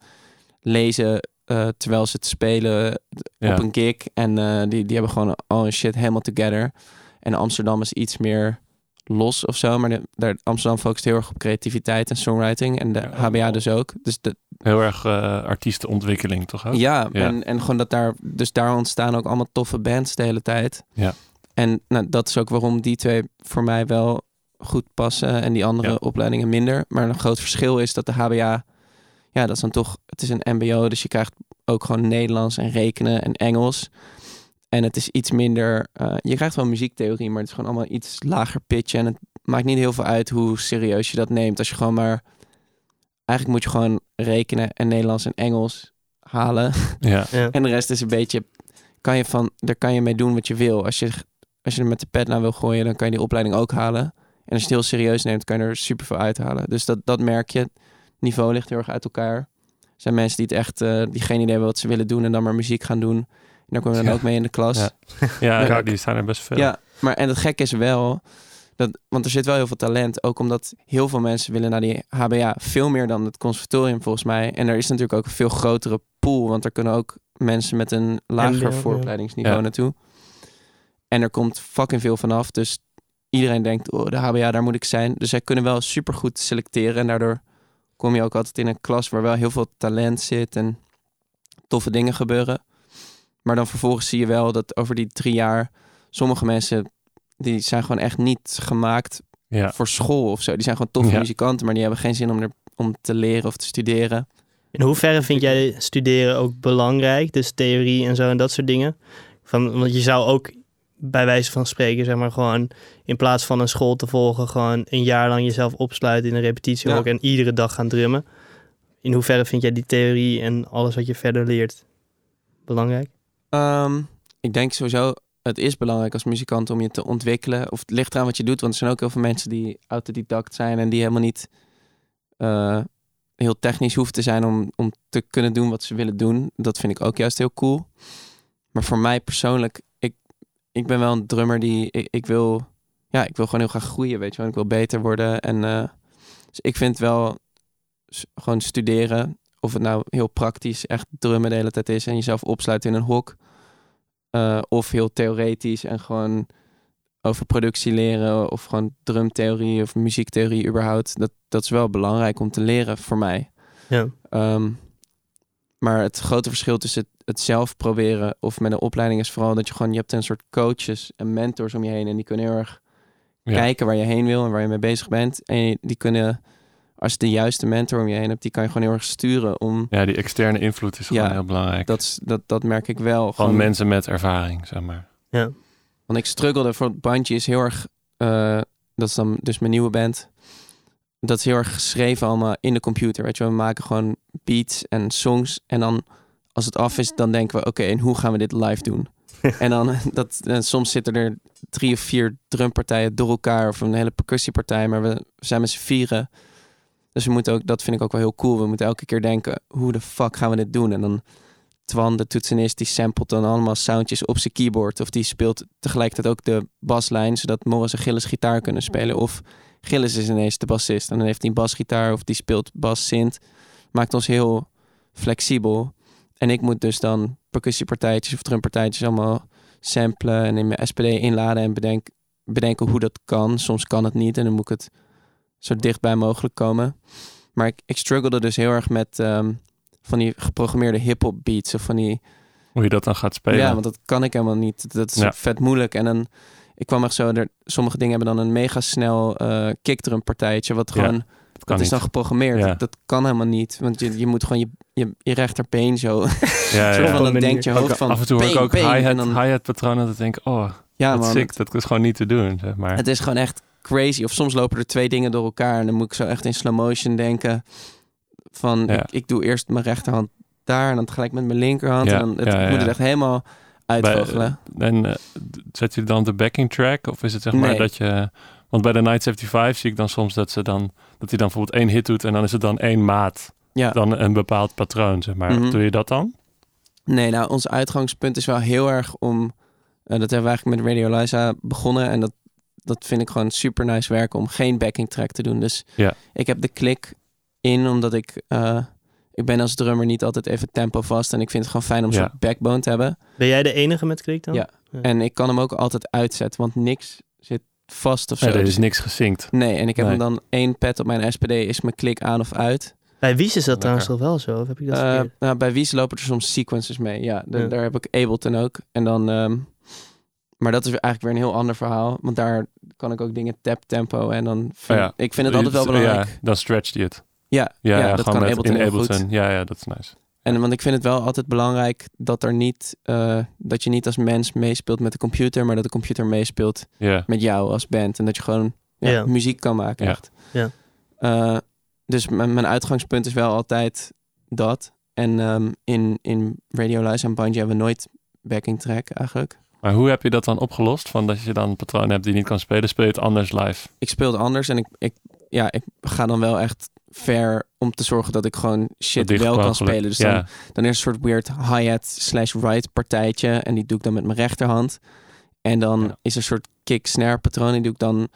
lezen eh, terwijl ze het spelen Ja. op een gig en eh, die, die hebben gewoon al hun shit helemaal together. En Amsterdam is iets meer los of zo. Maar de, daar, Amsterdam focust heel erg op creativiteit en songwriting. En de Ja, HBA dus ook. Dus de, Heel erg eh, artiestenontwikkeling, toch ook? ja, Ja. En, en gewoon dat daar... Dus daar ontstaan ook allemaal toffe bands de hele tijd. Ja. En nou, dat is ook waarom die twee voor mij wel goed passen. En die andere Ja. opleidingen minder. Maar een groot verschil is dat de HBA... Ja, dat is dan toch... Het is een mbo, dus je krijgt ook gewoon Nederlands en rekenen en Engels. En het is iets minder... eh, je krijgt wel muziektheorie, maar het is gewoon allemaal iets lager pitch. En het maakt niet heel veel uit hoe serieus je dat neemt. Als je gewoon maar... Eigenlijk moet je gewoon rekenen en Nederlands en Engels halen. Ja. [laughs] Ja. En de rest is een beetje... Kan je van, daar kan je mee doen wat je wil. Als je, als je er met de pet naar wil gooien, dan kan je die opleiding ook halen. En als je het heel serieus neemt, kan je er super veel uithalen. Dus dat, dat merk je. Het niveau ligt heel erg uit elkaar. Er zijn mensen die het echt, eh, die geen idee hebben wat ze willen doen en dan maar muziek gaan doen. En daar kom je dan Ja. ook mee in de klas. Ja. [laughs] Ja. Ja, die staan er best veel. Ja, maar en het gekke is wel, dat, want er zit wel heel veel talent. Ook omdat heel veel mensen willen naar die HBA. Veel meer dan het conservatorium volgens mij. En er is natuurlijk ook een veel grotere pool. Want er kunnen ook mensen met een lager vooropleidingsniveau Ja. naartoe. En er komt fucking veel vanaf. Dus iedereen denkt, oh, de HBA, daar moet ik zijn. Dus zij kunnen wel supergoed selecteren. En daardoor kom je ook altijd in een klas waar wel heel veel talent zit. En toffe dingen gebeuren. Maar dan vervolgens zie je wel dat over die drie jaar sommige mensen die zijn gewoon echt niet gemaakt Ja. voor school of zo. Die zijn gewoon toffe Ja. muzikanten, maar die hebben geen zin om, er, om te leren of te studeren. In hoeverre vind jij studeren ook belangrijk? Dus theorie en zo en dat soort dingen? Van, want je zou ook bij wijze van spreken, zeg maar, gewoon in plaats van een school te volgen, gewoon een jaar lang jezelf opsluiten in een repetitiehok Ja. en iedere dag gaan drummen. In hoeverre vind jij die theorie en alles wat je verder leert belangrijk? Ehm, ik denk sowieso, het is belangrijk als muzikant om je te ontwikkelen. Of het ligt eraan wat je doet, want er zijn ook heel veel mensen die autodidact zijn en die helemaal niet eh, heel technisch hoeven te zijn om, om te kunnen doen wat ze willen doen. Dat vind ik ook juist heel cool. Maar voor mij persoonlijk, ik, ik ben wel een drummer die, ik, wil, ja, ik wil gewoon heel graag groeien, weet je wel. Ik wil beter worden en eh, dus ik vind wel gewoon studeren, of het nou heel praktisch echt drummen de hele tijd is en jezelf opsluiten in een hok. eh, of heel theoretisch en gewoon over productie leren of gewoon drumtheorie of muziektheorie überhaupt. Dat, dat is wel belangrijk om te leren voor mij. Ja. Ehm, maar het grote verschil tussen het, het zelf proberen of met een opleiding is vooral dat je gewoon, je hebt een soort coaches en mentors om je heen en die kunnen heel erg Ja. kijken waar je heen wil en waar je mee bezig bent. En die kunnen, als je de juiste mentor om je heen hebt, die kan je gewoon heel erg sturen om, Ja, die externe invloed is gewoon Ja, heel belangrijk. dat, is- dat, dat merk ik wel. Gewoon mensen met ervaring, zeg maar. Want ik struggelde voor het bandje is heel erg. eh, dat is dan dus mijn nieuwe band. Dat is heel erg geschreven allemaal in de computer. Weet je, wel. we maken gewoon beats en songs. En dan als het af is, dan denken we: oké, en hoe gaan we dit live doen? [laughs] en dan dat en soms zitten er drie of vier drumpartijen door elkaar of een hele percussiepartij, maar we, we zijn met z'n vieren. Dus we moeten ook, dat vind ik ook wel heel cool. We moeten elke keer denken: hoe de fuck gaan we dit doen? En dan Twan, de toetsenist, die samplet dan allemaal soundjes op zijn keyboard. Of die speelt tegelijkertijd ook de baslijn, zodat Morris en Gilles gitaar kunnen spelen. Of Gilles is ineens de bassist en dan heeft hij een basgitaar of die speelt bas synth. Maakt ons heel flexibel. En ik moet dus dan percussiepartijtjes of drumpartijtjes allemaal samplen en in mijn SPD inladen en bedenk, bedenken hoe dat kan. Soms kan het niet en dan moet ik het zo dichtbij mogelijk komen. Maar ik, ik struggelde dus heel erg met ehm, van die geprogrammeerde hip-hop beats of van die Hoe je dat dan gaat spelen. ja, want dat kan ik helemaal niet. Dat is Ja. vet moeilijk. En dan, ik kwam echt zo, er, sommige dingen hebben dan een mega snel eh kickdrum partijtje, wat Ja, gewoon, dat dat is dan geprogrammeerd. Ja. Dat, dat kan helemaal niet, want je, je moet gewoon je, je, je rechterbeen zo, ja, [laughs] zo ja. van, dan denkt je hoofd van, Af en toe hoor ik ook hi-hat, dan- hi-hat patronen dat ik denk, oh, ja wat man, sick. Dat is gewoon niet te doen, zeg maar. het is gewoon echt crazy. Of soms lopen er twee dingen door elkaar en dan moet ik zo echt in slow motion denken van, Ja. ik, ik doe eerst mijn rechterhand daar en dan tegelijk met mijn linkerhand. Ja, En dan het, ja, moet het echt helemaal uitvogelen. En eh, zet je dan de backing track? Of is het zeg maar Nee. dat je... Want bij de Night 75 zie ik dan soms dat ze dan... Dat hij dan bijvoorbeeld één hit doet en dan is het dan één maat. ja. Dan een bepaald patroon, zeg maar. Mhm. Doe je dat dan? Nee, nou, ons uitgangspunt is wel heel erg om. eh, dat hebben we eigenlijk met Radio Liza begonnen. En dat, dat vind ik gewoon super nice werken om geen backing track te doen. Dus Ja. ik heb de klik in, omdat ik. eh, ik ben als drummer niet altijd even tempo vast. En ik vind het gewoon fijn om Ja. soort backbone te hebben. Ben jij de enige met klik dan? Ja. En ik kan hem ook altijd uitzetten, want niks zit vast of zo. Nee, er Dus- is niks gesynct. nee, en ik heb Nee. hem dan één pad op mijn SPD, is mijn klik aan of uit. Bij Wies is dat Lekker. trouwens toch wel zo? Of heb ik dat Eh, verkeerd? nou, bij Wies lopen er soms sequences mee. Ja. daar heb ik Ableton ook. En dan, ehm, maar dat is eigenlijk weer een heel ander verhaal. Want daar kan ik ook dingen tap tempo. En dan vind, Oh ja. ik vind het altijd wel belangrijk. Ja, dan stretcht hij het. Ja, Ja, ja, ja, dat gewoon kan met, Ableton in goed. Ableton. Ja, ja, dat is nice. En want ik vind het wel altijd belangrijk dat er niet, eh, dat je niet als mens meespeelt met de computer, maar dat de computer meespeelt met jou als band. En dat je gewoon ja, muziek kan maken. Echt. Ja. Eh, dus mijn, mijn uitgangspunt is wel altijd dat. En ehm, in, in Radio Live en Bandje hebben we nooit backing track eigenlijk. Maar hoe heb je dat dan opgelost? Van dat je dan een patroon hebt die niet kan spelen, speel je het anders live? Ik speel het anders en ik, ik, ja, ik ga dan wel echt ver om te zorgen dat ik gewoon shit wel kan spelen. Dus dan, ja, dan is een soort weird hi-hat slash ride partijtje. En die doe ik dan met mijn rechterhand. En dan Ja. is er een soort kick-snare patroon. Die doe ik dan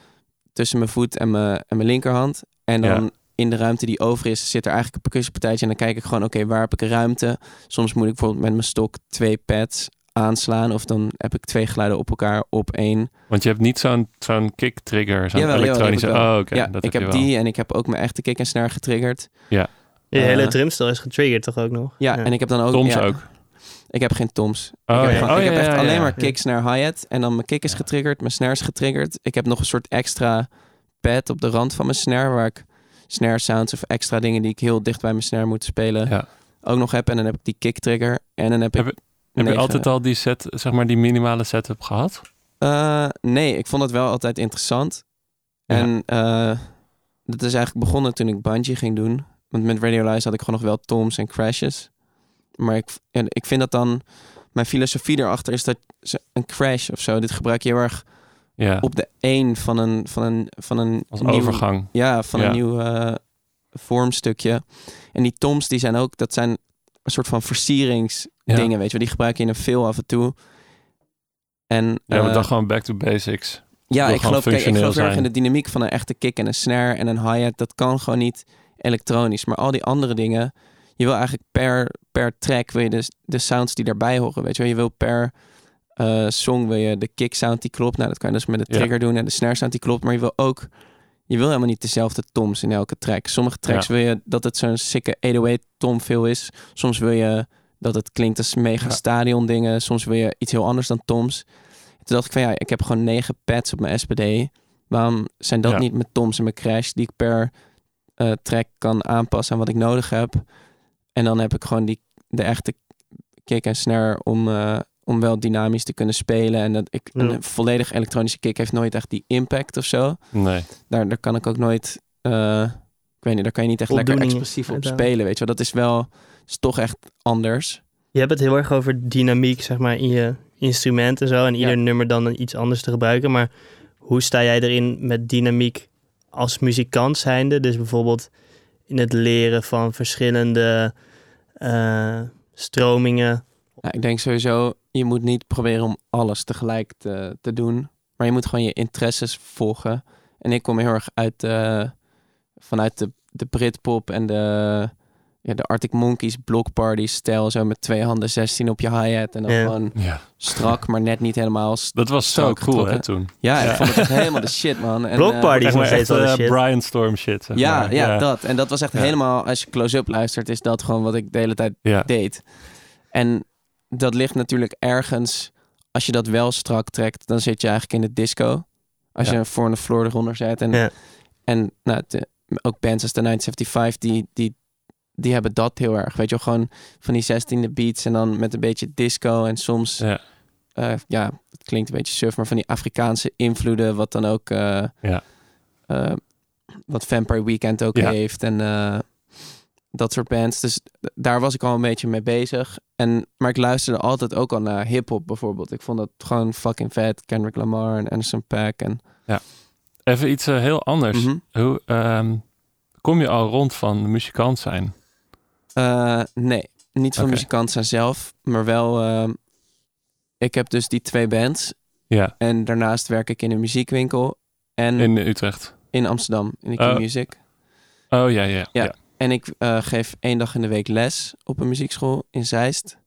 tussen mijn voet en mijn, en mijn linkerhand. En dan Ja. in de ruimte die over is, zit er eigenlijk een percussiepartijtje. En dan kijk ik gewoon, oké, waar heb ik ruimte? Soms moet ik bijvoorbeeld met mijn stok twee pads aanslaan. Of dan heb ik twee geluiden op elkaar op één. want je hebt niet zo'n zo'n kick trigger, zo'n jawel, heb elektronische. oh, oké. ja, dat ik heb die en ik heb ook mijn echte kick en snare getriggerd. Je Eh, hele drumstel is getriggerd toch ook nog? Ja, Ja. en ik heb dan ook... Soms ja, ook. Ik heb geen toms. Oh, ik heb, ja. gewoon- Oh, ik heb ja, echt ja, alleen ja. maar kick, snare, hi-hat. En dan mijn kick is Ja. getriggerd, mijn snare is getriggerd. Ik heb nog een soort extra pad op de rand van mijn snare... waar ik snare sounds of extra dingen die ik heel dicht bij mijn snare moet spelen... Ja. ook nog heb. En dan heb ik die kick trigger. En dan heb ik... Heb je altijd al die set, zeg maar die minimale setup gehad? Eh, nee, ik vond het wel altijd interessant. Ja. En eh, dat is eigenlijk begonnen toen ik bungee ging doen. Want met Radio Live had ik gewoon nog wel toms en crashes. Maar ik, en ik vind dat dan... Mijn filosofie erachter is dat een crash of zo... dit gebruik je heel erg Ja, op de één van een, van een, van een als nieuw, overgang. Ja, van Ja. een nieuw eh, vormstukje. En die toms, die zijn ook... Dat zijn een soort van versieringsdingen, Ja. weet je. Die gebruik je in een veel af en toe. En, Ja, we eh, dachten gewoon back to basics. ja, ik geloof, kijk, ik geloof erg in de dynamiek van een echte kick en een snare en een hi-hat. Dat kan gewoon niet elektronisch. Maar al die andere dingen, je wil eigenlijk per, per track wil je de, de sounds die daarbij horen. Weet je wel, je wil per eh, song wil je de kick sound die klopt. Nou, dat kan je dus met de Ja. trigger doen en de snare sound die klopt. Maar je wil ook, je wil helemaal niet dezelfde toms in elke track. Sommige tracks Ja. wil je dat het zo'n sikke 808 tom veel is. Soms wil je dat het klinkt als mega Ja. stadion dingen. Soms wil je iets heel anders dan toms. Toen dacht ik van ja, ik heb gewoon negen pads op mijn SPD. Waarom zijn dat Ja. niet mijn toms en mijn crash die ik per eh, track kan aanpassen aan wat ik nodig heb? En dan heb ik gewoon die, de echte kick en snare om, eh, om wel dynamisch te kunnen spelen. En dat ik, Ja. een volledig elektronische kick heeft nooit echt die impact of zo. Nee. Daar, daar kan ik ook nooit, eh, ik weet niet, daar kan je niet echt lekker expressief op spelen, weet je wel. Dat is wel, is toch echt anders. Je hebt het heel erg over dynamiek, zeg maar, in je instrument en zo. En ieder Ja. nummer dan iets anders te gebruiken. Maar hoe sta jij erin met dynamiek als muzikant zijnde? Dus bijvoorbeeld in het leren van verschillende eh, stromingen. Ja, ik denk sowieso, je moet niet proberen om alles tegelijk te, te doen. Maar je moet gewoon je interesses volgen. En ik kom heel erg uit eh, vanuit de, de Britpop en de, ja, de Arctic Monkeys Block Party stijl. Zo met twee handen 16 op je hi-hat. En dan Ja. gewoon Ja. strak, maar net niet helemaal. st- [laughs] Dat was zo cool, hè, toen. Ja, Ja. ik vond het echt [laughs] helemaal de shit, man. En, Block eh, Party is Echt de eh, shit. Brian Storm shit, zeg ja, maar. ja, dat. En dat was echt Ja. helemaal, als je close-up luistert, is dat gewoon wat ik de hele tijd Ja. deed. En dat ligt natuurlijk ergens, als je dat wel strak trekt, dan zit je eigenlijk in de disco. Als Ja. je voor een floor eronder zet. En, Ja. en nou, de- ook bands als de 975, die, die, die hebben dat heel erg. Weet je wel, gewoon van die 16e beats en dan met een beetje disco en soms, ja, Ja. ja het klinkt een beetje surf, maar van die Afrikaanse invloeden, wat dan ook, eh, Ja. eh, wat Vampire Weekend ook heeft en eh, dat soort bands. Dus daar was ik al een beetje mee bezig. En, maar ik luisterde altijd ook al naar hip-hop bijvoorbeeld. Ik vond dat gewoon fucking vet. Kendrick Lamar en Anderson Paak. En, Even iets eh, heel anders. Mhm. Hoe ehm, kom je al rond van muzikant zijn? Eh, nee, niet van muzikant zijn zelf, maar wel. ehm, ik heb dus die twee bands. Ja, En daarnaast werk ik in een muziekwinkel. En in, in Utrecht. Amsterdam, in de Oh. Music. Oh ja, ja. Ja. En ik eh, geef één dag in de week les op een muziekschool in Zeist.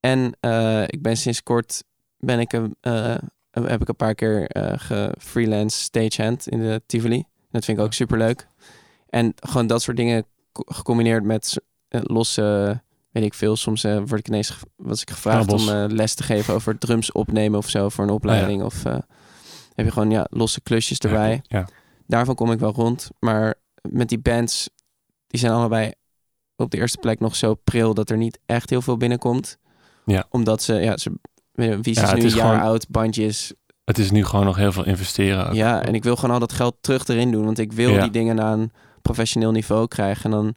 En eh, ik ben sinds kort ben ik een, eh, heb ik een paar keer gefreelance stagehand in de Tivoli. Dat vind ik ook super leuk. En gewoon dat soort dingen co- gecombineerd met losse, weet ik veel. Soms word ik ineens was ik gevraagd om les te geven over drums opnemen of zo voor een opleiding. Of heb je gewoon ja, losse klusjes erbij Ja. daarvan kom ik wel rond. Maar met die bands, die zijn allebei op de eerste plek nog zo pril dat er niet echt heel veel binnenkomt. Ja. Omdat ze, ja, ze wie is Ja, het nu is een jaar gewoon- oud, bandjes. Het is nu gewoon nog heel veel investeren. ook. Ja, en ik wil gewoon al dat geld terug erin doen. Want ik wil Ja. die dingen naar een professioneel niveau krijgen. En dan,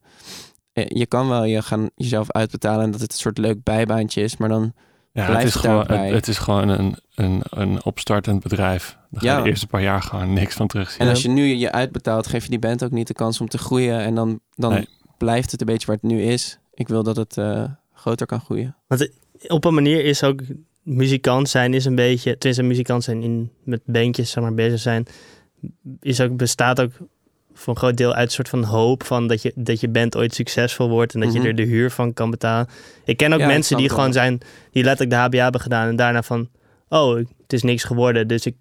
eh, je kan wel je gaan jezelf uitbetalen en dat het een soort leuk bijbaantje is. Maar dan Ja, het is, gewoon, het, het is gewoon een, een, een opstartend bedrijf. Daar ga je Ja. de eerste paar jaar gewoon niks van terugzien. En als je nu je uitbetaalt, geef je die band ook niet de kans om te groeien. En dan, dan Nee. blijft het een beetje waar het nu is. Ik wil dat het eh, groter kan groeien. op een manier is ook muzikant zijn is een beetje, tenminste muzikant zijn in met bandjes zeg maar bezig zijn, is ook bestaat ook voor een groot deel uit een soort van hoop van dat je dat je band ooit succesvol wordt en dat Mhm. je er de huur van kan betalen. Ik ken ook Ja, mensen die gewoon wel. zijn die letterlijk de HBA hebben gedaan en daarna van oh het is niks geworden dus ik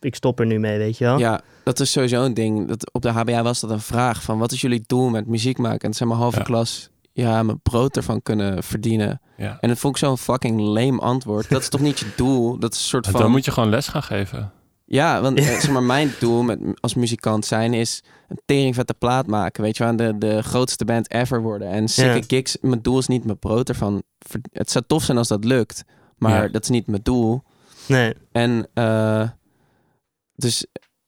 ik stop er nu mee weet je wel. Ja, dat is sowieso een ding. Dat, op de HBA was dat een vraag van wat is jullie doel met muziek maken? En het zijn mijn halve Ja. klas, ja, mijn brood ervan kunnen verdienen. ja. En dat vond ik zo'n fucking lame antwoord. Dat is toch niet je doel? Dat is een soort En van... Dan moet je gewoon les gaan geven. Ja, want Ja. eh, [laughs] zeg maar, mijn doel met, als muzikant zijn is een teringvette plaat maken. Weet je wel, de, de grootste band ever worden. En sikke Ja. gigs. Mijn doel is niet mijn brood ervan. Het zou tof zijn als dat lukt. Maar Ja. dat is niet mijn doel. Nee. En eh, dus,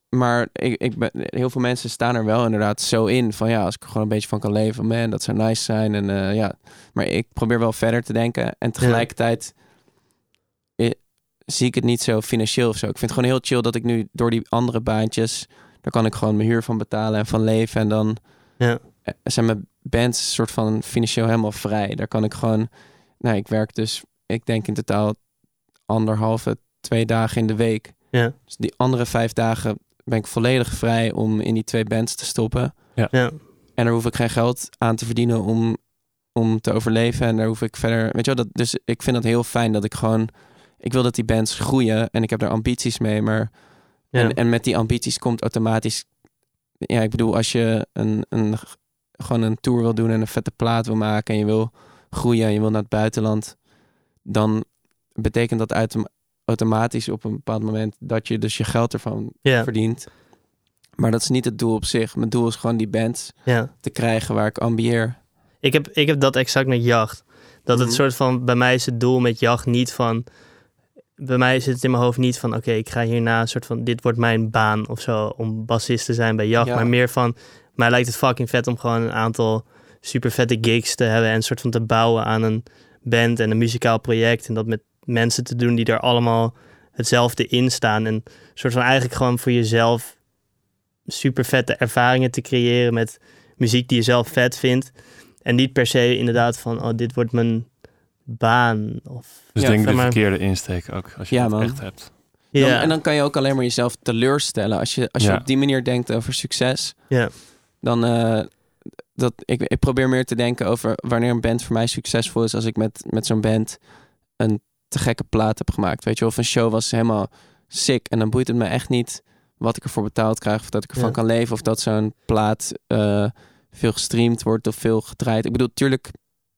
maar ik, ik ben, heel veel mensen staan er wel inderdaad zo in. Van ja, als ik er gewoon een beetje van kan leven, man, dat zou nice zijn. En eh, ja, maar ik probeer wel verder te denken. En tegelijkertijd zie ik het niet zo financieel of zo. Ik vind het gewoon heel chill dat ik nu door die andere baantjes, daar kan ik gewoon mijn huur van betalen en van leven. En dan Ja. eh, zijn mijn bands soort van financieel helemaal vrij. Daar kan ik gewoon, nou, ik werk dus, ik denk in totaal anderhalve, twee dagen in de week. Ja. Dus die andere vijf dagen ben ik volledig vrij om in die twee bands te stoppen. Ja. En daar hoef ik geen geld aan te verdienen om, om te overleven. En daar hoef ik verder. Weet je wel, dat, dus ik vind het heel fijn dat ik gewoon. Ik wil dat die bands groeien en ik heb daar ambities mee. Maar. Ja. En, en met die ambities komt automatisch. Ja, ik bedoel, als je een, een, gewoon een tour wil doen en een vette plaat wil maken. en je wil groeien en je wil naar het buitenland. dan betekent dat autom- automatisch op een bepaald moment. dat je dus je geld ervan verdient. Maar dat is niet het doel op zich. Mijn doel is gewoon die bands ja. te krijgen waar ik ambieer. Ik heb, ik heb dat exact met jacht. Dat het Mhm. soort van, bij mij is het doel met jacht niet van, bij mij zit het in mijn hoofd niet van, oké, ik ga hierna een soort van, dit wordt mijn baan of zo, om bassist te zijn bij jacht. Ja. Maar meer van, mij lijkt het fucking vet om gewoon een aantal super vette gigs te hebben en een soort van te bouwen aan een band en een muzikaal project. En dat met mensen te doen die er allemaal hetzelfde in staan. En een soort van eigenlijk gewoon voor jezelf super vette ervaringen te creëren met muziek die je zelf vet vindt. En niet per se inderdaad van, oh, dit wordt mijn baan. Of, Dus Ja, denk de maar- verkeerde insteek ook. Als je Ja, het man. echt hebt. Dan- en dan kan je ook alleen maar jezelf teleurstellen. Als je, als je Ja. op die manier denkt over succes, ja, dan. eh, dat, ik, ik probeer meer te denken over wanneer een band voor mij succesvol is. Als ik met, met zo'n band een te gekke plaat heb gemaakt. Weet je, wel, of een show was helemaal sick. En dan boeit het me echt niet wat ik ervoor betaald krijg. Of dat ik ervan Ja. kan leven. Of dat zo'n plaat eh, veel gestreamd wordt of veel gedraaid. Ik bedoel, tuurlijk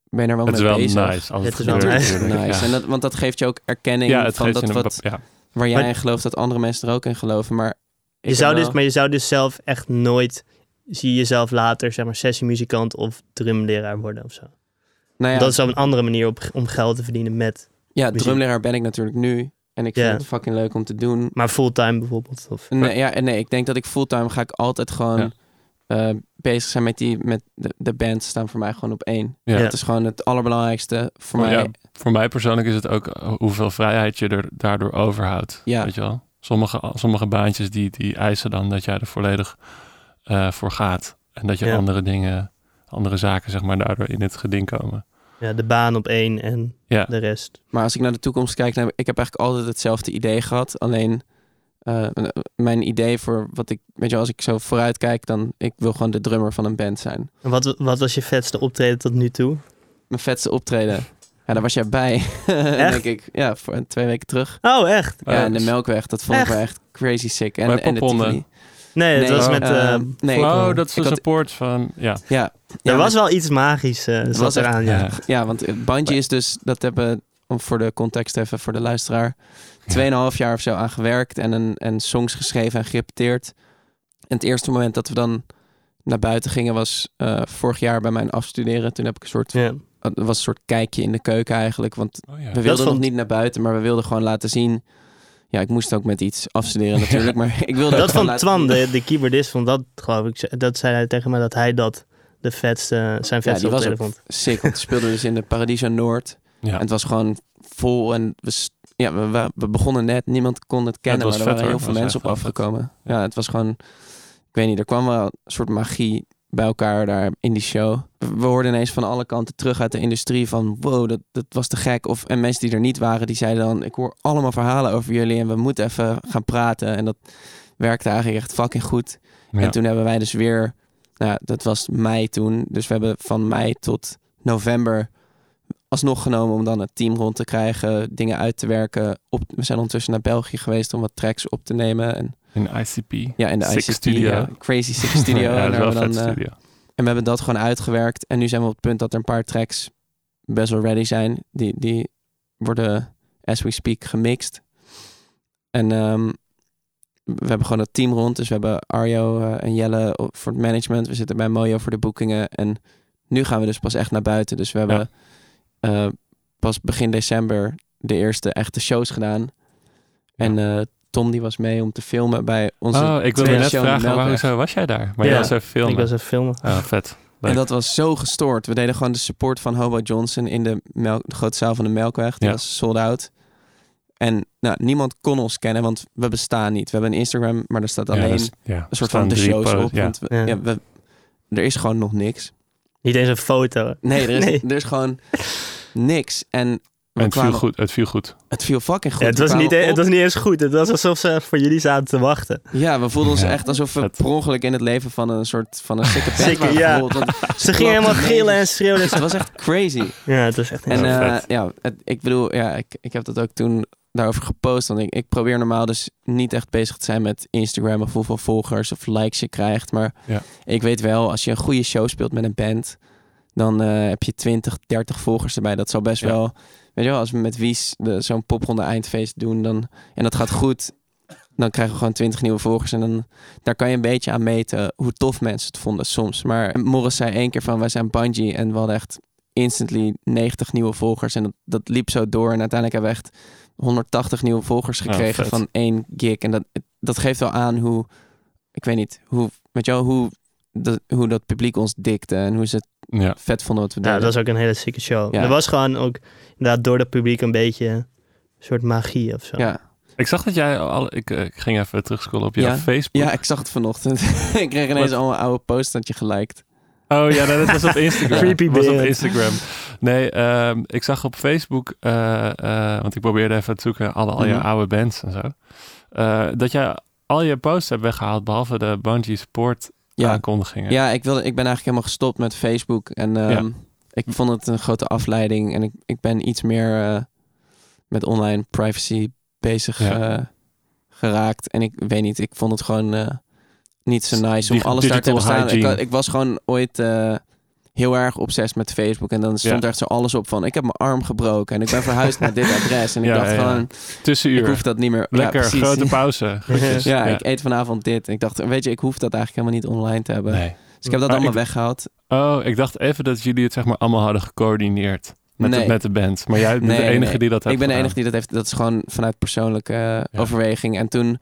ben je er wel Het is mee wel bezig. nice. Als Het het, is wel nice. Nice. En dat, want dat geeft je ook erkenning ja, van dat wat, ja. waar jij Maar- in gelooft, dat andere mensen er ook in geloven. Maar je zou dus, wel- maar je zou dus zelf echt nooit, zie je jezelf later, zeg maar, sessiemuzikant of drumleraar worden of zo. nou ja, Dat is op een andere manier op, om geld te verdienen met, ja, muziek. drumleraar ben ik natuurlijk nu. En ik vind het fucking leuk om te doen. maar fulltime bijvoorbeeld. Of, Nee, ja, en nee, ik denk dat ik fulltime ga ik altijd gewoon Eh, bezig zijn met die, met de, de bands staan voor mij gewoon op één. Ja. Dat is gewoon het allerbelangrijkste voor Maar mij. ja, voor mij persoonlijk is het ook eh, hoeveel vrijheid je er daardoor overhoudt. Ja. Weet je wel? Sommige, sommige baantjes die, die eisen dan dat jij er volledig eh, voor gaat. En dat je Ja. andere dingen, andere zaken zeg maar daardoor in het geding komen. ja, de baan op één en Ja, de rest. Maar als ik naar de toekomst kijk, dan heb ik heb eigenlijk altijd hetzelfde idee gehad. Alleen eh, mijn idee voor wat ik, weet je, als ik zo vooruit kijk, dan ik wil gewoon de drummer van een band zijn. En wat, wat was je vetste optreden tot nu toe? Mijn vetste optreden. Ja, daar was jij bij. [laughs] denk ik. Ja, voor twee weken terug. Oh, echt? Ja, in de Melkweg. Dat vond ik Echt? wel echt crazy sick. En, en de. Nee, Nee, was oh, met... nee, oh, dat is had- support van, ja. Ja. er ja, was wel iets magisch uh, was echt- eraan, ja. Ja. Ja, want Bungie is dus, dat hebben, om voor de context even voor de luisteraar, tweeënhalf jaar of zo aan gewerkt en, een, en songs geschreven en gerepeteerd. En het eerste moment dat we dan naar buiten gingen was eh, vorig jaar bij mijn afstuderen. Toen heb ik een soort, Ja. het was een soort kijkje in de keuken eigenlijk. Want Oh, ja. we wilden nog niet naar buiten, maar we wilden gewoon laten zien. Ja, ik moest ook met iets afstuderen [laughs] natuurlijk, maar ik wilde Dat laten Twan, de, de keyboardist, vond dat geloof ik. Dat zei hij tegen me dat hij dat de vetste, zijn vetste die was vond. Sick, want we speelden dus in de Paradiso Noord. Ja. En het was gewoon vol en we, ja, we- we, begonnen net. Niemand kon het kennen, maar er vet, waren hoor. heel veel mensen op afgekomen. Ja, het was gewoon, ik weet niet, er kwam wel een soort magie bij elkaar daar in die show. We hoorden ineens van alle kanten terug uit de industrie van wow, dat, dat was te gek. Of, en mensen die er niet waren, die zeiden dan, ik hoor allemaal verhalen over jullie en we moeten even gaan praten. En dat werkte eigenlijk echt fucking goed. Ja. En toen hebben wij dus weer, nou, dat was mei toen. Dus we hebben van mei tot november alsnog genomen om dan het team rond te krijgen, dingen uit te werken. Op, we zijn ondertussen naar België geweest om wat tracks op te nemen. En In ICP. ja, in de Six ICT, Studio. ja, Crazy Six Studio. [laughs] ja, en, we dan, eh, studio. en we hebben dat gewoon uitgewerkt. En nu zijn we op het punt dat er een paar tracks best wel ready zijn. Die, die worden, as we speak, gemixt. En ehm, we hebben gewoon het team rond. Dus we hebben Arjo eh, en Jelle voor het management. We zitten bij Mojo voor de boekingen. En nu gaan we dus pas echt naar buiten. Dus we hebben eh, pas begin december de eerste echte shows gedaan. En eh, Tom die was mee om te filmen bij onze Oh, ik wilde net vragen, Melkweg. waarom was jij daar? Maar Ja, jij was even filmen. Ik was even filmen. Ah, vet. Leuk. En dat was zo gestoord. We deden gewoon de support van Hobo Johnson in de, melk, de grote zaal van de Melkweg. Die Ja. was sold out. En nou, niemand kon ons kennen, want we bestaan niet. We hebben een Instagram, maar er staat alleen dat is- ja, een soort van de shows op. Ja. Want we, Ja. ja, we, er is gewoon nog niks. Niet eens een foto. Nee, er is, [laughs] Nee. Er is gewoon niks. En we En het viel goed. Het viel goed. Het viel fucking goed. Ja, het, was niet, e- op. het was niet eens goed. Het was alsof ze voor jullie zaten te wachten. Ja, we voelden ons echt alsof we Het- per ongeluk in het leven van een soort van een sikke [laughs] pet Zeker, waren ja. Want Ze gingen helemaal gillen en schreeuwen. Het was echt crazy. Ja, het was echt En Ja, eh, ja, het- ik bedoel, ja, ik, ik heb dat ook toen daarover gepost. Want ik, ik probeer normaal dus niet echt bezig te zijn met Instagram of hoeveel volgers of likes je krijgt. Maar Ja. ik weet wel, als je een goede show speelt met een band, dan eh, heb je 20, 30 volgers erbij. Dat zal best Ja. wel, weet je wel, als we met Wies zo'n popronde eindfeest doen dan, en dat gaat goed, dan krijgen we gewoon 20 nieuwe volgers. En dan, daar kan je een beetje aan meten hoe tof mensen het vonden soms. Maar Morris zei één keer van, wij zijn Bungie en we hadden echt instantly 90 nieuwe volgers. En dat, dat liep zo door. En uiteindelijk hebben we echt 180 nieuwe volgers Ja, gekregen van één gig. En dat, dat geeft wel aan hoe, ik weet niet, hoe, weet je wel, hoe, dat, hoe dat publiek ons dikte. En hoe ze het Ja. vet vonden wat we Ja, deden. dat was ook een hele zieke show. Ja. Er was gewoon ook inderdaad door het publiek een beetje een soort magie of zo. ja. Ik zag dat jij al... Ik, eh, ik ging even terugscrollen op jouw Ja? Facebook. ja, ik zag het vanochtend. [laughs] ik kreeg ineens Wat? al een oude post dat je geliked. Oh ja, dat was op [laughs] Instagram. Creepy was op. Instagram. Nee, ehm, ik zag op Facebook, eh, eh, want ik probeerde even te zoeken alle al je Mhm. oude bands en zo. eh, dat jij al je posts hebt weggehaald, behalve de Bungie Support Ja, aankondigingen. ja ik, wilde, ik ben eigenlijk helemaal gestopt met Facebook. En ehm, Ja. ik vond het een grote afleiding. En ik, ik ben iets meer met online privacy bezig Ja. geraakt. En ik weet niet, ik vond het gewoon niet zo nice om alles daar te hebben staan. Ik, ik was gewoon ooit eh, heel erg obsessief met Facebook. En dan stond Ja. er echt zo alles op van... ik heb mijn arm gebroken en ik ben verhuisd naar dit adres. En ik [laughs] Ja, dacht ja, gewoon, Tussenuur. ik hoef dat niet meer... Lekker, grote [laughs] pauze. Ja, ik eet vanavond dit. Ik dacht, weet je, ik hoef dat eigenlijk helemaal niet online te hebben. Nee. Dus ik heb dat Maar allemaal ik- weggehaald. Oh, ik dacht even dat jullie het zeg maar allemaal hadden gecoördineerd. Met, de, met de band. Maar jij bent Nee, de enige nee. die dat heeft Ik ben de enige die dat heeft. Dat is gewoon vanuit persoonlijke eh, overweging. En toen,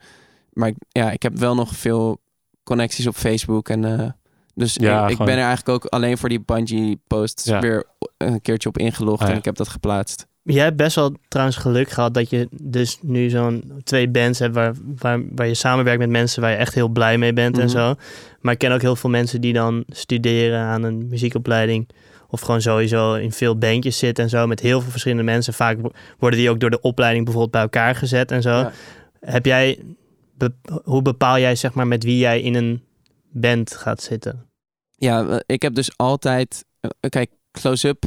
maar ik, ja, ik heb wel nog veel connecties op Facebook. En eh, dus Ja, ik, ben er eigenlijk ook alleen voor die Bungie posts Ja. weer een keertje op ingelogd. Ah, ja. En ik heb dat geplaatst. Jij hebt best wel trouwens geluk gehad dat je dus nu zo'n twee bands hebt waar, waar, waar je samenwerkt met mensen waar je echt heel blij mee bent en Mhm. zo. Maar ik ken ook heel veel mensen die dan studeren aan een muziekopleiding. Of gewoon sowieso in veel bandjes zitten en zo. Met heel veel verschillende mensen. Vaak wo- worden die ook door de opleiding bijvoorbeeld bij elkaar gezet en zo. Ja. Heb jij, be- hoe bepaal jij zeg maar met wie jij in een band gaat zitten? Ja, eh, ik heb dus altijd... eh, kijk, Close Up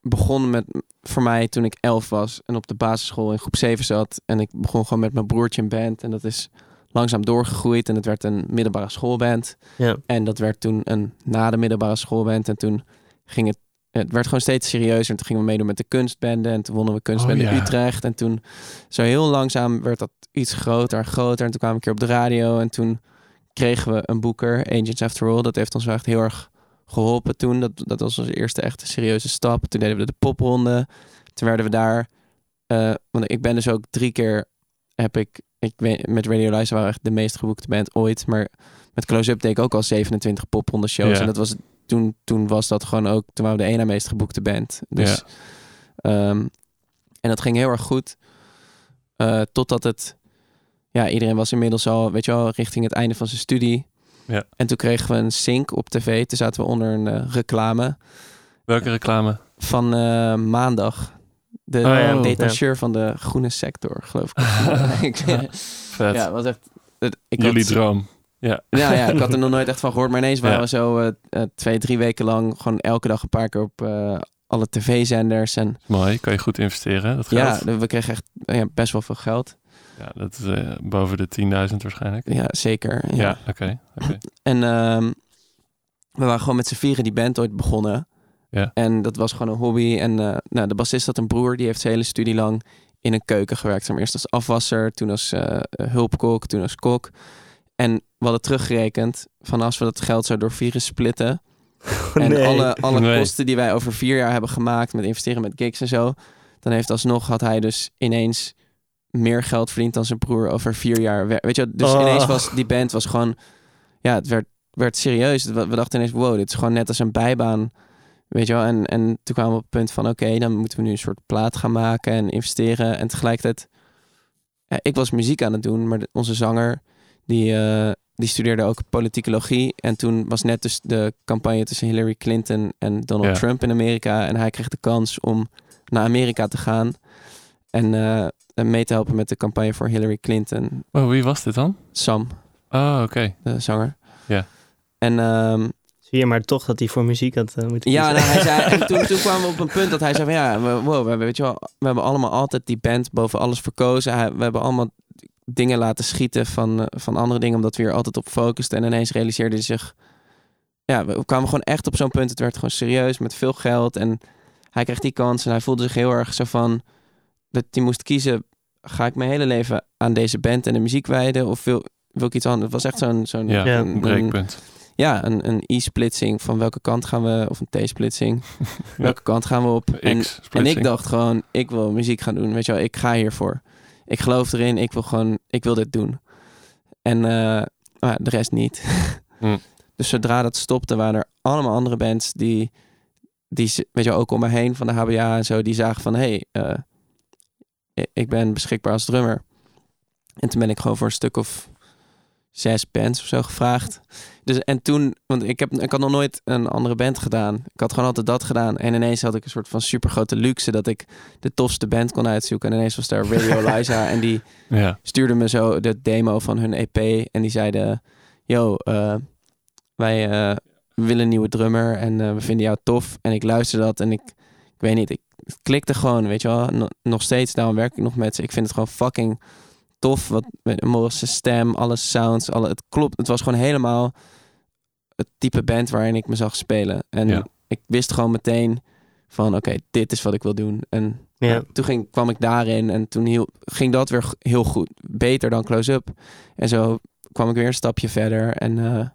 begon met voor mij toen ik elf was en op de basisschool in groep 7 zat. En ik begon gewoon met mijn broertje een band. En dat is langzaam doorgegroeid en het werd een middelbare schoolband. Ja. En dat werd toen een na de middelbare schoolband. En toen ging het, het werd gewoon steeds serieuzer. En toen gingen we meedoen met de kunstbenden. En toen wonnen we kunstbende Oh, ja. Utrecht. En toen zo heel langzaam werd dat iets groter en groter. En toen kwamen we een keer op de radio. En toen kregen we een boeker, Agents After All. Dat heeft ons wel echt heel erg geholpen toen. Dat, dat was onze eerste echte serieuze stap. Toen deden we de popronde. Toen werden we daar... eh, want ik ben dus ook drie keer... heb ik... ik weet, met Radio Live waren echt de meest geboekte band ooit. Maar met Close Up deed ik ook al 27 popronde shows. Ja. En dat was, toen, toen was dat gewoon ook... Toen waren we de ene meest geboekte band. Dus... ehm, En dat ging heel erg goed. Eh, totdat het... Ja, iedereen was inmiddels al, weet je wel, richting het einde van zijn studie. Ja. En toen kregen we een sync op tv. Toen zaten we onder een eh, reclame Welke reclame? van eh, maandag. De ja, Oh, detacheur van de groene sector, geloof ik. [laughs] [laughs] ja, was echt... het- Ik Jullie had, droom. Ja. ja, ja, ik [laughs] had er nog nooit echt van gehoord. Maar ineens waren Ja. we zo eh, eh, twee, drie weken lang... gewoon elke dag een paar keer op eh, alle tv-zenders. En Mooi. Kan je goed investeren, dat geld. ja, we kregen echt ja, best wel veel geld. Ja, dat is boven de 10.000 waarschijnlijk. Ja, zeker. Ja. Ja, oké. En ehm, we waren gewoon met z'n vieren die band ooit begonnen. Ja. En dat was gewoon een hobby. En nou, de bassist had een broer, die heeft zijn hele studie lang in een keuken gewerkt. Eerst als afwasser, toen als hulpkok, toen als kok. En we hadden teruggerekend van als we dat geld zo door vieren splitten. [laughs] En Nee. alle, alle Nee. kosten die wij over vier jaar hebben gemaakt met investeren met gigs en zo. Dan heeft alsnog had hij dus ineens meer geld verdiend dan zijn broer over vier jaar. Weet je, dus Oh. ineens was die band was gewoon, ja, het werd, werd serieus. We, dachten ineens, wow, dit is gewoon net als een bijbaan. Weet je wel, en, en toen kwamen we op het punt van, oké, dan moeten we nu een soort plaat gaan maken en investeren. En tegelijkertijd, ja, ik was muziek aan het doen, maar de- onze zanger, die, eh, die studeerde ook politicologie. En toen was net dus de campagne tussen Hillary Clinton en Donald Ja. Trump in Amerika. En hij kreeg de kans om naar Amerika te gaan en eh, en mee te helpen met de campagne voor Hillary Clinton. Oh, wie was dit dan? Sam, Oh, oké. de zanger. Ja. En ehm, Zie je maar toch dat hij voor muziek had eh, moeten ja, nou, hij zei, [laughs] en toen, toen kwamen we op een punt dat hij zei van ja, we, wow, we, hebben, weet je wel, we hebben allemaal altijd die band boven alles verkozen. Hij- we hebben allemaal dingen laten schieten van, eh, van andere dingen, omdat we hier altijd op focusten. En ineens realiseerde hij zich, ja, we kwamen gewoon echt op zo'n punt. Het werd gewoon serieus met veel geld en hij kreeg die kans en hij voelde zich heel erg zo van dat hij moest kiezen, ga ik mijn hele leven aan deze band en de muziek wijden of wil, wil ik iets anders? Het was echt zo'n zo'n Ja, een- een breekpunt. ja, een, een e-splitsing van welke kant gaan we, of een t-splitsing, [laughs] welke kant gaan we op? En, en ik dacht gewoon, ik wil muziek gaan doen, weet je wel, ik ga hiervoor. Ik geloof erin, ik wil gewoon, ik wil dit doen. En eh, maar de rest niet. [laughs] Hm. Dus zodra dat stopte, waren er allemaal andere bands die, die weet je ook om me heen van de HBA en zo, die zagen van, hé, hey, eh, ik ben beschikbaar als drummer. En toen ben ik gewoon voor een stuk of zes bands of zo gevraagd. Dus, en toen, want ik, heb, ik had nog nooit een andere band gedaan. Ik had gewoon altijd dat gedaan. En ineens had ik een soort van supergrote luxe dat ik de tofste band kon uitzoeken. En ineens was daar Radio [laughs] Liza en die Ja, stuurde me zo de demo van hun EP. En die zeiden, yo, eh, wij eh, willen een nieuwe drummer en eh, we vinden jou tof. En ik luisterde dat en ik, ik weet niet, ik, klikte gewoon, weet je wel. No- nog steeds, daarom werk ik nog met ze. Ik vind het gewoon fucking tof. Wat met Morris' stem, alle sounds, alle, het klopt. Het was gewoon helemaal het type band waarin ik me zag spelen. En Ja. ik wist gewoon meteen van, oké, dit is wat ik wil doen. En Ja. ja, toen ging, kwam ik daarin en toen hiel, ging dat weer heel goed. Beter dan close-up. En zo kwam ik weer een stapje verder. En eh,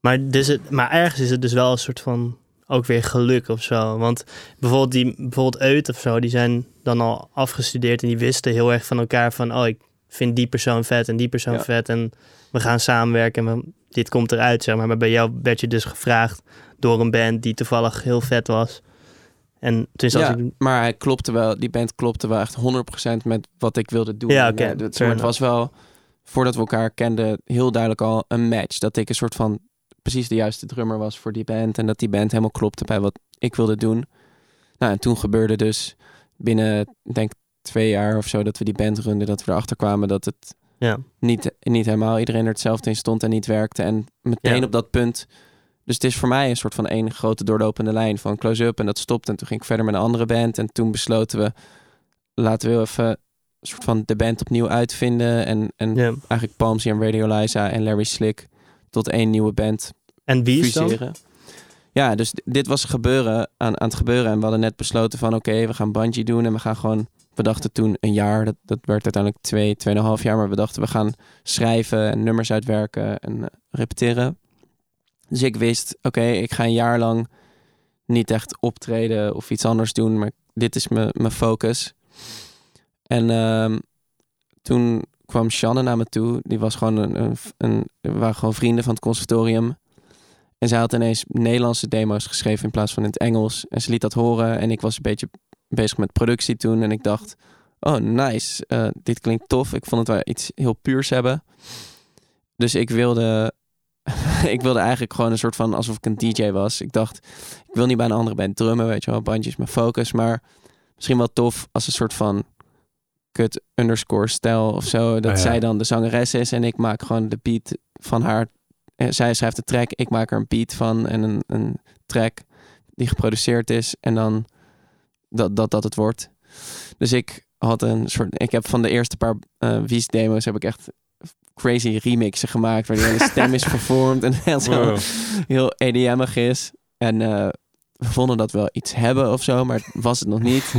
Maar, dus het, maar ergens is het dus wel een soort van ook weer geluk of zo. Want bijvoorbeeld die bijvoorbeeld Eut of zo, die zijn dan al afgestudeerd en die wisten heel erg van elkaar van oh, ik vind die persoon vet en die persoon Ja. vet en we gaan samenwerken en we- dit komt eruit, zeg maar. Maar bij jou werd je dus gevraagd door een band die toevallig heel vet was. En zat ja, ik... maar hij klopte wel, die band klopte wel echt 100% met wat ik wilde doen. Ja, oké, eh, het, was wel, voordat we elkaar kenden, heel duidelijk al een match. Dat ik een soort van precies de juiste drummer was voor die band. En dat die band helemaal klopte bij wat ik wilde doen. Nou, en toen gebeurde dus binnen, ik denk twee jaar of zo, dat we die band runden, dat we erachter kwamen dat het Ja. niet, niet helemaal iedereen er hetzelfde in stond en niet werkte. En meteen Ja. op dat punt. Dus het is voor mij een soort van één grote doorlopende lijn van close-up. En dat stopt. En toen ging ik verder met een andere band. En toen besloten we, laten we even een soort van de band opnieuw uitvinden. En, en ja. eigenlijk Palmsy en Radio Liza en Larry Slick tot één nieuwe band En wie is dan? fuseren. Ja, dus dit was gebeuren aan, aan het gebeuren. En we hadden net besloten van oké, we gaan bungee doen. En we gaan gewoon, we dachten toen een jaar. Dat, dat werd uiteindelijk twee, tweeënhalf jaar. Maar we dachten we gaan schrijven en nummers uitwerken en eh, repeteren. Dus ik wist, oké, ik ga een jaar lang niet echt optreden of iets anders doen. Maar dit is mijn focus. En ehm, toen kwam Shanne naar me toe. Die was gewoon een, een, waren gewoon vrienden van het conservatorium. En zij had ineens Nederlandse demo's geschreven in plaats van in het Engels. En ze liet dat horen. En ik was een beetje bezig met productie toen. En ik dacht, oh nice, eh, dit klinkt tof. Ik vond het wel iets heel puurs hebben. Dus ik wilde, [laughs] ik wilde eigenlijk gewoon een soort van alsof ik een DJ was. Ik dacht, ik wil niet bij een andere band drummen, weet je wel, bandjes mijn focus. Maar misschien wel tof als een soort van kut underscore stijl of zo. Dat Ah, ja. zij dan de zangeres is en ik maak gewoon de beat van haar. En zij schrijft de track, ik maak er een beat van en een, een track die geproduceerd is. En dan dat dat, dat het wordt. Dus ik had een soort. Ik heb van de eerste paar eh Wies demo's heb ik echt crazy remixen gemaakt. Waar die hele stem is [laughs] vervormd en heel, Wow. heel EDM'ig is. En eh, we vonden dat wel iets hebben of zo, maar was het nog niet.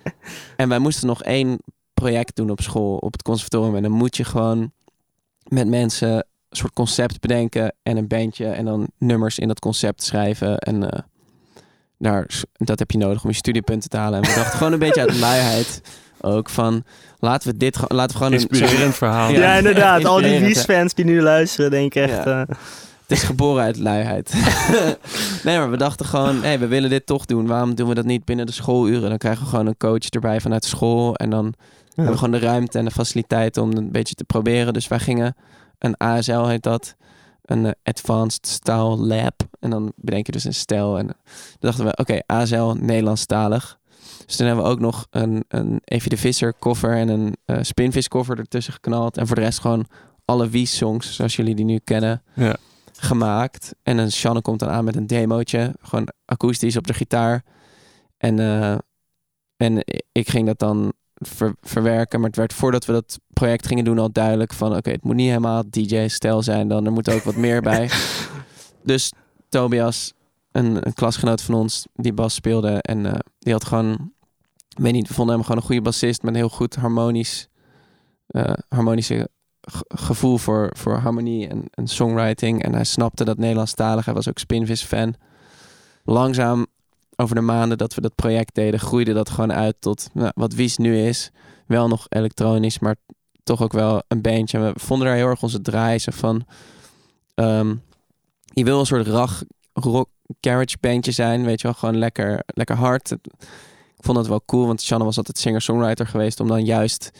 [laughs] en wij moesten nog één project doen op school, op het conservatorium. En dan moet je gewoon met mensen een soort concept bedenken en een bandje en dan nummers in dat concept schrijven. En eh, daar, dat heb je nodig om je studiepunten te halen. En we dachten gewoon een beetje uit luiheid ook van laten we dit gewoon, laten we gewoon een Inspirerend verhaal. Ja. Ja, inderdaad. Al die hè. Wies-fans die nu luisteren, denken echt... Ja. eh, Het is geboren uit luiheid. [laughs] nee, maar we dachten gewoon, hey, we willen dit toch doen. Waarom doen we dat niet binnen de schooluren? Dan krijgen we gewoon een coach erbij vanuit school. En dan hebben we gewoon de ruimte en de faciliteiten om het een beetje te proberen. Dus wij gingen, een ASL heet dat, een eh, Advanced Style Lab. En dan bedenk je dus een stijl. En dan dachten we, oké, ASL Nederlandstalig. Dus toen hebben we ook nog een, een Evie de Visser cover en een eh, Spinvis cover ertussen geknald. En voor de rest gewoon alle Wies-songs, zoals jullie die nu kennen Ja. gemaakt. En dan Shanne komt dan aan met een demootje. Gewoon akoestisch op de gitaar. En, eh, en ik ging dat dan ver- verwerken. Maar het werd voordat we dat project gingen doen al duidelijk van... oké, het moet niet helemaal DJ-stijl zijn dan. Er moet ook wat meer bij. [laughs] Dus Tobias, een, een klasgenoot van ons, die bas speelde. En eh, die had gewoon... Ik weet niet, we vonden hem gewoon een goede bassist... met een heel goed harmonisch... harmonische ge- gevoel voor, voor harmonie en, en songwriting. En hij snapte dat Nederlandstalig. Hij was ook Spinvis-fan. Langzaam, over de maanden dat we dat project deden, groeide dat gewoon uit tot nou, wat Wies nu is. Wel nog elektronisch, maar toch ook wel een bandje. We vonden daar heel erg onze draai. Van, ehm, je wil een soort rag, rock, garage bandje zijn. Weet je wel, gewoon lekker, lekker hard. Ik vond het wel cool, want Shanna was altijd singer-songwriter geweest. Om dan juist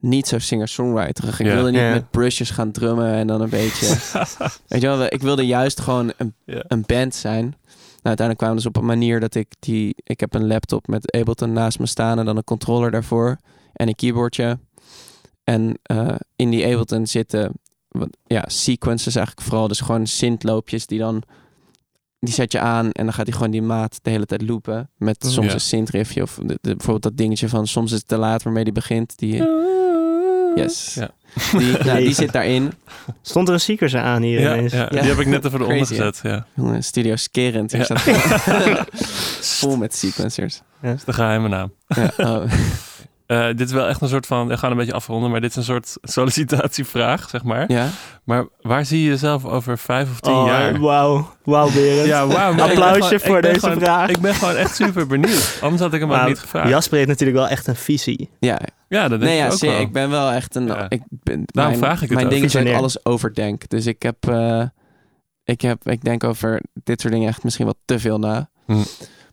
niet zo singer-songwriterig. Ik Ja. wilde niet met brushes gaan drummen en dan een beetje... [laughs] weet je wel, ik wilde juist gewoon een, een band zijn. Nou, uiteindelijk kwamen we dus op een manier dat ik die... Ik heb een laptop met Ableton naast me staan en dan een controller daarvoor. En een keyboardje. En eh, in die Ableton zitten wat, ja, sequences eigenlijk vooral. Dus gewoon synthloopjes die dan... Die zet je aan en dan gaat hij gewoon die maat de hele tijd loopen. Met soms Ja. een synthriffje of de, de- bijvoorbeeld dat dingetje van soms is het te laat waarmee die begint. Die, yes. Ja. Die, nou, die zit daarin. Stond er een seeker aan hier Ja, ineens. ja, Ja. die heb ik net even eronder gezet. Ja. Jongen, Studio Skerend. Hier Ja. staat [laughs] vol met sequencers. Dat is de geheime naam. Ja, oh. [laughs] Eh, dit is wel echt een soort van, we gaan een beetje afronden, maar dit is een soort [laughs] sollicitatievraag, zeg maar. ja. Maar waar zie je jezelf over vijf of tien Oh, jaar? wauw. Wauw, Berend. [laughs] Ja, Applausje gewoon- voor deze gewoon- vraag. Ik ben gewoon echt super benieuwd. Anders had ik hem ook Maar niet gevraagd. Jasper heeft natuurlijk wel echt een visie. ja. Ja, dat denk Nee, ik ja, ook wel. ik ben wel echt een... Ja. Ik ben, Daarom mijn, vraag ik het Mijn ook. ding is dat ik alles overdenk. Dus ik heb, eh, ik heb... Ik denk over dit soort dingen echt misschien wel te veel na. Hm.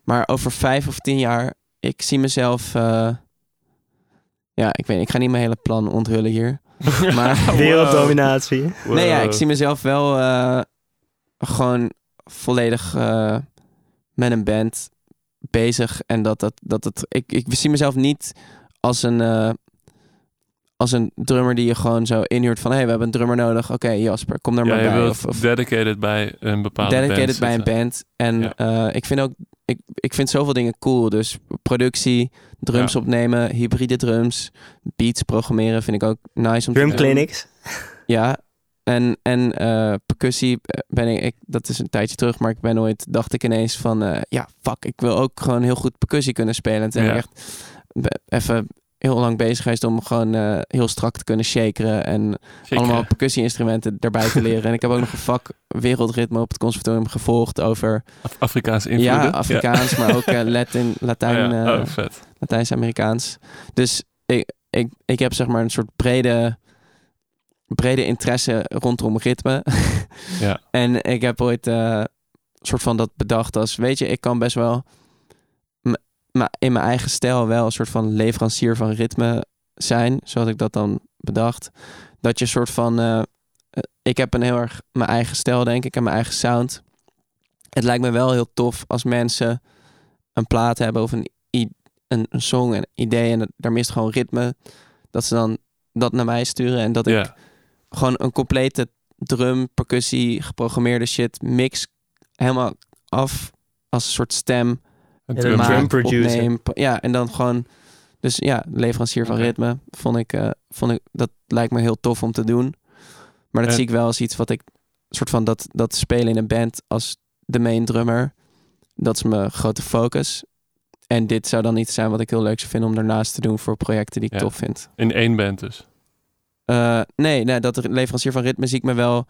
Maar over vijf of tien jaar... Ik zie mezelf... eh, ja, ik weet Ik ga niet mijn hele plan onthullen hier. [laughs] Maar... Werelddominatie. Nee, ja, ik zie mezelf wel eh, gewoon volledig eh, met een band bezig. En dat, dat, dat het. Ik, ik zie mezelf niet als een. eh, als een drummer die je gewoon zo inhuurt van... hé, hey, we hebben een drummer nodig. Oké, Jasper, kom daar Ja, maar je bij. wilt Of, of dedicated bij een bepaalde dedicated band bij een band. En Ja. eh, ik vind ook... Ik, ik vind zoveel dingen cool. Dus productie, drums Ja. opnemen, hybride drums... beats programmeren vind ik ook nice om te Drum doen. clinics. Ja, en, en eh, percussie eh, ben ik, ik, dat is een tijdje terug, maar ik ben ooit, dacht ik ineens van, eh, ja, fuck, ik wil ook gewoon heel goed percussie kunnen spelen. En toen Ja. echt be- even heel lang bezig geweest om gewoon eh, heel strak te kunnen shakeren en Zeker. allemaal percussie-instrumenten daarbij te leren. En ik heb ook nog een vak wereldritme op het conservatorium gevolgd over, Af- Afrikaanse invloeden. ja, Afrikaans, maar ook eh, Latin, [laughs] Latijn, Ja. eh, oh, vet. Latijns-Amerikaans. Dus ik, ik, ik heb zeg maar een soort brede, brede interesse rondom ritme. Ja. [laughs] En ik heb ooit eh, een soort van dat bedacht als, weet je, ik kan best wel... in mijn eigen stijl wel een soort van leverancier van ritme zijn, zoals ik dat dan bedacht. Dat je een soort van, eh, eh, ik heb een heel erg mijn eigen stijl denk ik en mijn eigen sound. Het lijkt me wel heel tof als mensen een plaat hebben of een, een, een song, een idee en daar mist gewoon ritme. Dat ze dan dat naar mij sturen en dat ik gewoon een complete drum, percussie, geprogrammeerde shit mix helemaal af als een soort stem een drum producer. opneem. Ja, en dan gewoon... Dus ja, leverancier van ritme vond ik, eh, vond ik... Dat lijkt me heel tof om te doen. Maar dat En- zie ik wel als iets wat ik... soort van dat, dat spelen in een band als de main drummer. Dat is mijn grote focus. En dit zou dan iets zijn wat ik heel leuk zou vinden om daarnaast te doen voor projecten die ik Ja. tof vind. In één band dus. Eh, nee, nee, dat de leverancier van ritme zie ik me wel.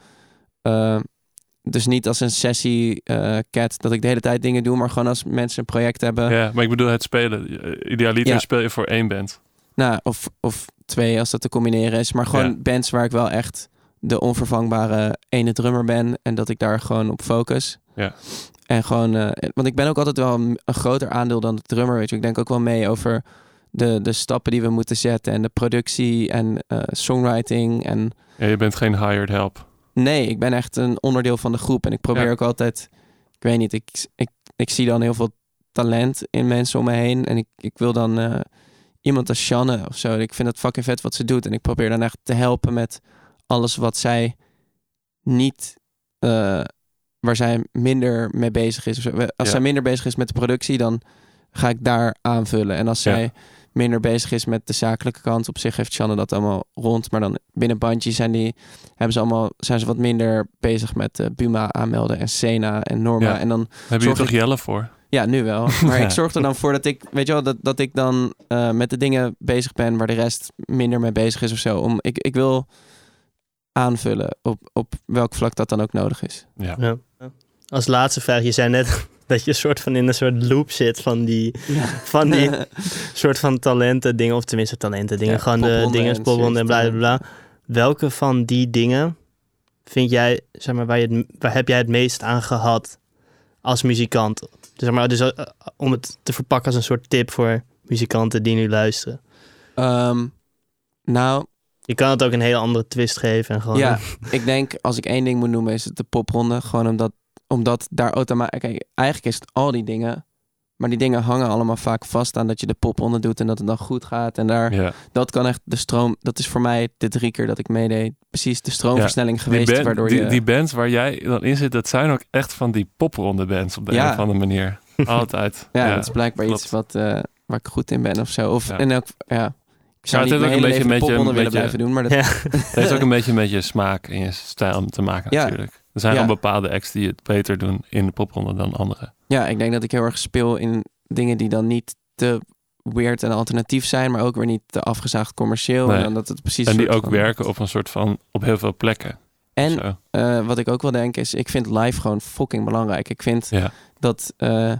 eh, dus niet als een sessie eh, cat dat ik de hele tijd dingen doe, maar gewoon als mensen een project hebben. Ja, maar ik bedoel het spelen. Idealiter Ja. speel je voor één band. Nou, of, of twee als dat te combineren is. Maar gewoon Ja. bands waar ik wel echt de onvervangbare ene drummer ben. En dat ik daar gewoon op focus. Ja. En gewoon, eh, want ik ben ook altijd wel een, een groter aandeel dan de drummer. Weet je. Ik denk ook wel mee over de, de stappen die we moeten zetten. En de productie en eh, songwriting. En Ja, je bent geen hired help. Nee, ik ben echt een onderdeel van de groep. En ik probeer Ja. ook altijd, ik weet niet, ik, ik, ik zie dan heel veel talent in mensen om me heen. En ik, ik wil dan eh, iemand als Shanne of zo. Ik vind het fucking vet wat ze doet. En ik probeer dan echt te helpen met alles wat zij niet, eh, waar zij minder mee bezig is. Als Ja. zij minder bezig is met de productie, dan ga ik daar aanvullen. En als Ja. Minder bezig is met de zakelijke kant, op zich heeft Shanne dat allemaal rond. Maar dan binnen bandje zijn die hebben ze allemaal zijn ze wat minder bezig met eh, Buma aanmelden en Sena en Norma. Ja. En dan Daar heb je toch ik- Jelle voor? ja, nu wel. Maar Ja. [laughs] ik zorg er dan voor dat ik, weet je wel, dat, dat ik dan eh, met de dingen bezig ben waar de rest minder mee bezig is of zo. Om, ik, ik wil aanvullen op, op welk vlak dat dan ook nodig is. Ja. Ja. Als laatste vraag, je zei net dat je soort van in een soort loop zit van die, van die [laughs] soort van talenten dingen, of tenminste talenten dingen, Ja, gewoon de dingen, en popronde en bla bla bla. Welke van die dingen vind jij, zeg maar, waar, je het, waar heb jij het meest aan gehad als muzikant? Dus, zeg maar, dus eh, om het te verpakken als een soort tip voor muzikanten die nu luisteren. Ehm, nou, Je kan het ook een hele andere twist geven en gewoon. ja, [laughs] ik denk als ik één ding moet noemen is het de popronde. Gewoon omdat, omdat daar automatisch... Kijk, eigenlijk is het al die dingen... Maar die dingen hangen allemaal vaak vast aan dat je de popronde doet en dat het dan goed gaat. En daar, ja. dat kan echt de stroom... Dat is voor mij de drie keer dat ik meedeed. Precies de stroomversnelling geweest band- waardoor die, je... die bands waar jij dan in zit, dat zijn ook echt van die popronde bands op de Ja. een of andere manier. [laughs] Altijd. Ja, dat is blijkbaar klopt. iets wat, eh, waar ik goed in ben of zo. Of Ja. en ook, ja. Ik zou het heeft ook een beetje met je- willen met je- blijven doen, maar dat, Ja. Het heeft ook een beetje met je smaak en je stijl te maken Ja. natuurlijk. Er zijn Ja. al bepaalde acts die het beter doen in de popronde dan anderen. ja, ik denk dat ik heel erg speel in dingen die dan niet te weird en alternatief zijn, maar ook weer niet te afgezaagd commercieel. Nee. En dat het precies En die ook van- werken op een soort van, op heel veel plekken. En eh, wat ik ook wel denk is, ik vind live gewoon fucking belangrijk. Ik vind Ja. dat eh,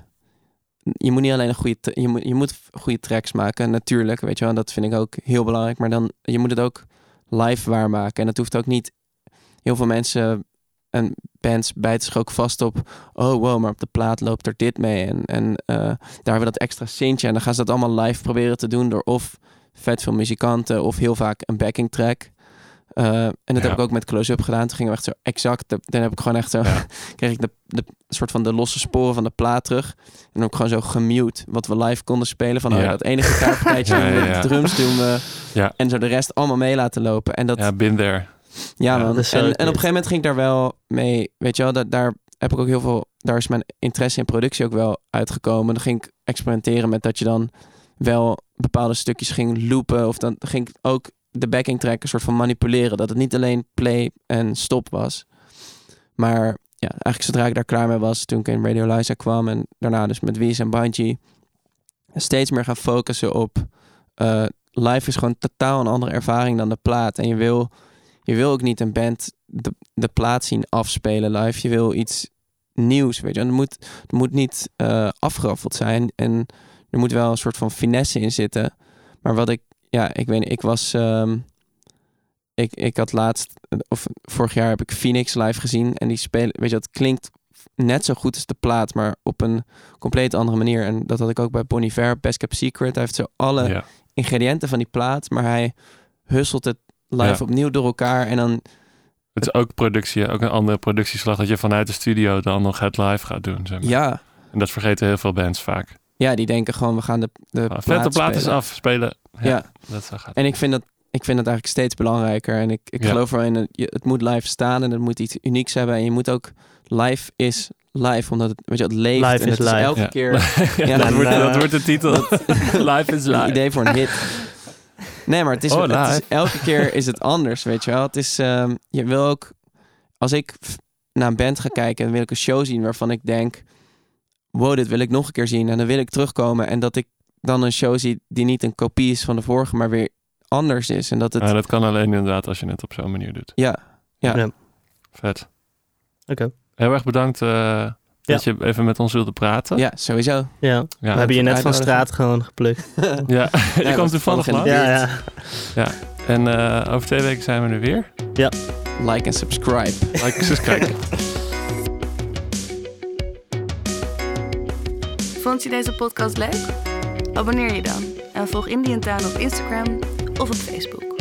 je moet niet alleen een goede, je moet, je moet goede tracks maken, natuurlijk, weet je wel. Dat vind ik ook heel belangrijk. Maar dan, je moet het ook live waarmaken. En dat hoeft ook niet, heel veel mensen en bands bijten zich ook vast op, oh wow, maar op de plaat loopt er dit mee. En, en eh, daar hebben we dat extra centje. En dan gaan ze dat allemaal live proberen te doen door of vet veel muzikanten of heel vaak een backing track. Eh, en dat heb ik ook met Close Up gedaan. Toen gingen we echt zo exact. de- Dan heb ik gewoon echt zo. Ja. [laughs] kreeg ik de, de soort van de losse sporen van de plaat terug. En dan ook gewoon zo gemute. Wat we live konden spelen. Van oh, Ja. dat ene gitaarpartijtje. [laughs] Ja, de drums doen we. Ja. En zo de rest allemaal mee laten lopen. En dat. Ja, bin there. Ja, man. en, en op een gegeven moment ging ik daar wel mee. Weet je wel, dat, daar heb ik ook heel veel. Daar is mijn interesse in productie ook wel uitgekomen. Dan ging ik experimenteren met dat je dan wel bepaalde stukjes ging loopen. Of dan ging ik ook de backing track een soort van manipuleren. Dat het niet alleen play en stop was. Maar ja, eigenlijk zodra ik daar klaar mee was, toen ik in Radio Liza kwam en daarna dus met Wies en Bungie, steeds meer gaan focussen op eh, live is gewoon totaal een andere ervaring dan de plaat. En je wil, je wil ook niet een band de, de plaat zien afspelen live. Je wil iets nieuws, weet je. En het moet, het moet niet eh afgeraffeld zijn en er moet wel een soort van finesse in zitten. Maar wat ik, ja, ik weet niet, ik was, ehm, ik, ik had laatst, of vorig jaar heb ik Phoenix live gezien en die spelen, weet je, dat klinkt net zo goed als de plaat, maar op een compleet andere manier. En dat had ik ook bij Bon Iver, Best Kept Secret. Hij heeft zo alle Ja. ingrediënten van die plaat, maar hij hustelt het live Ja. opnieuw door elkaar. En dan, Het is ook productie, ook een andere productieslag dat je vanuit de studio dan nog het live gaat doen. Zeg maar. ja, En dat vergeten heel veel bands vaak. ja, die denken gewoon, we gaan de, de Ah, plaat Vet, de plaat is spelen. af, spelen. Ja, Ja. Dat zo gaat En ik vind dat, ik vind dat eigenlijk steeds belangrijker. En ik, ik Ja. geloof wel in, het, je- het moet live staan en het moet iets unieks hebben. En je moet ook, live is live, omdat het, weet je, het leeft. Live en is het live. elke Ja. keer [laughs] ja, Ja, dat, wordt, [laughs] dat wordt de titel. [laughs] live is een live. idee voor een hit. Nee, maar het is, Oh, het is elke keer is het anders, weet je wel. Het is, ehm, je wil ook, als ik naar een band ga kijken, dan wil ik een show zien waarvan ik denk, wow, dit wil ik nog een keer zien. En dan wil ik terugkomen en dat ik dan een show zie die niet een kopie is van de vorige, maar weer anders is. En dat het, Ja, dat kan alleen inderdaad als je het op zo'n manier doet. ja, ja. Ja. Vet. Oké. Heel erg bedankt eh, dat je even met ons wilde praten. ja, sowieso. Ja. Ja. We hebben je net van straat gewoon geplukt. [laughs] Ja, komt [laughs] is toevallig de langs. Ja, ja. En eh, over twee weken zijn we er weer. Like en subscribe. Like, eens kijken. [laughs] Vond je deze podcast leuk? Abonneer je dan en volg Indian Town op Instagram of op Facebook.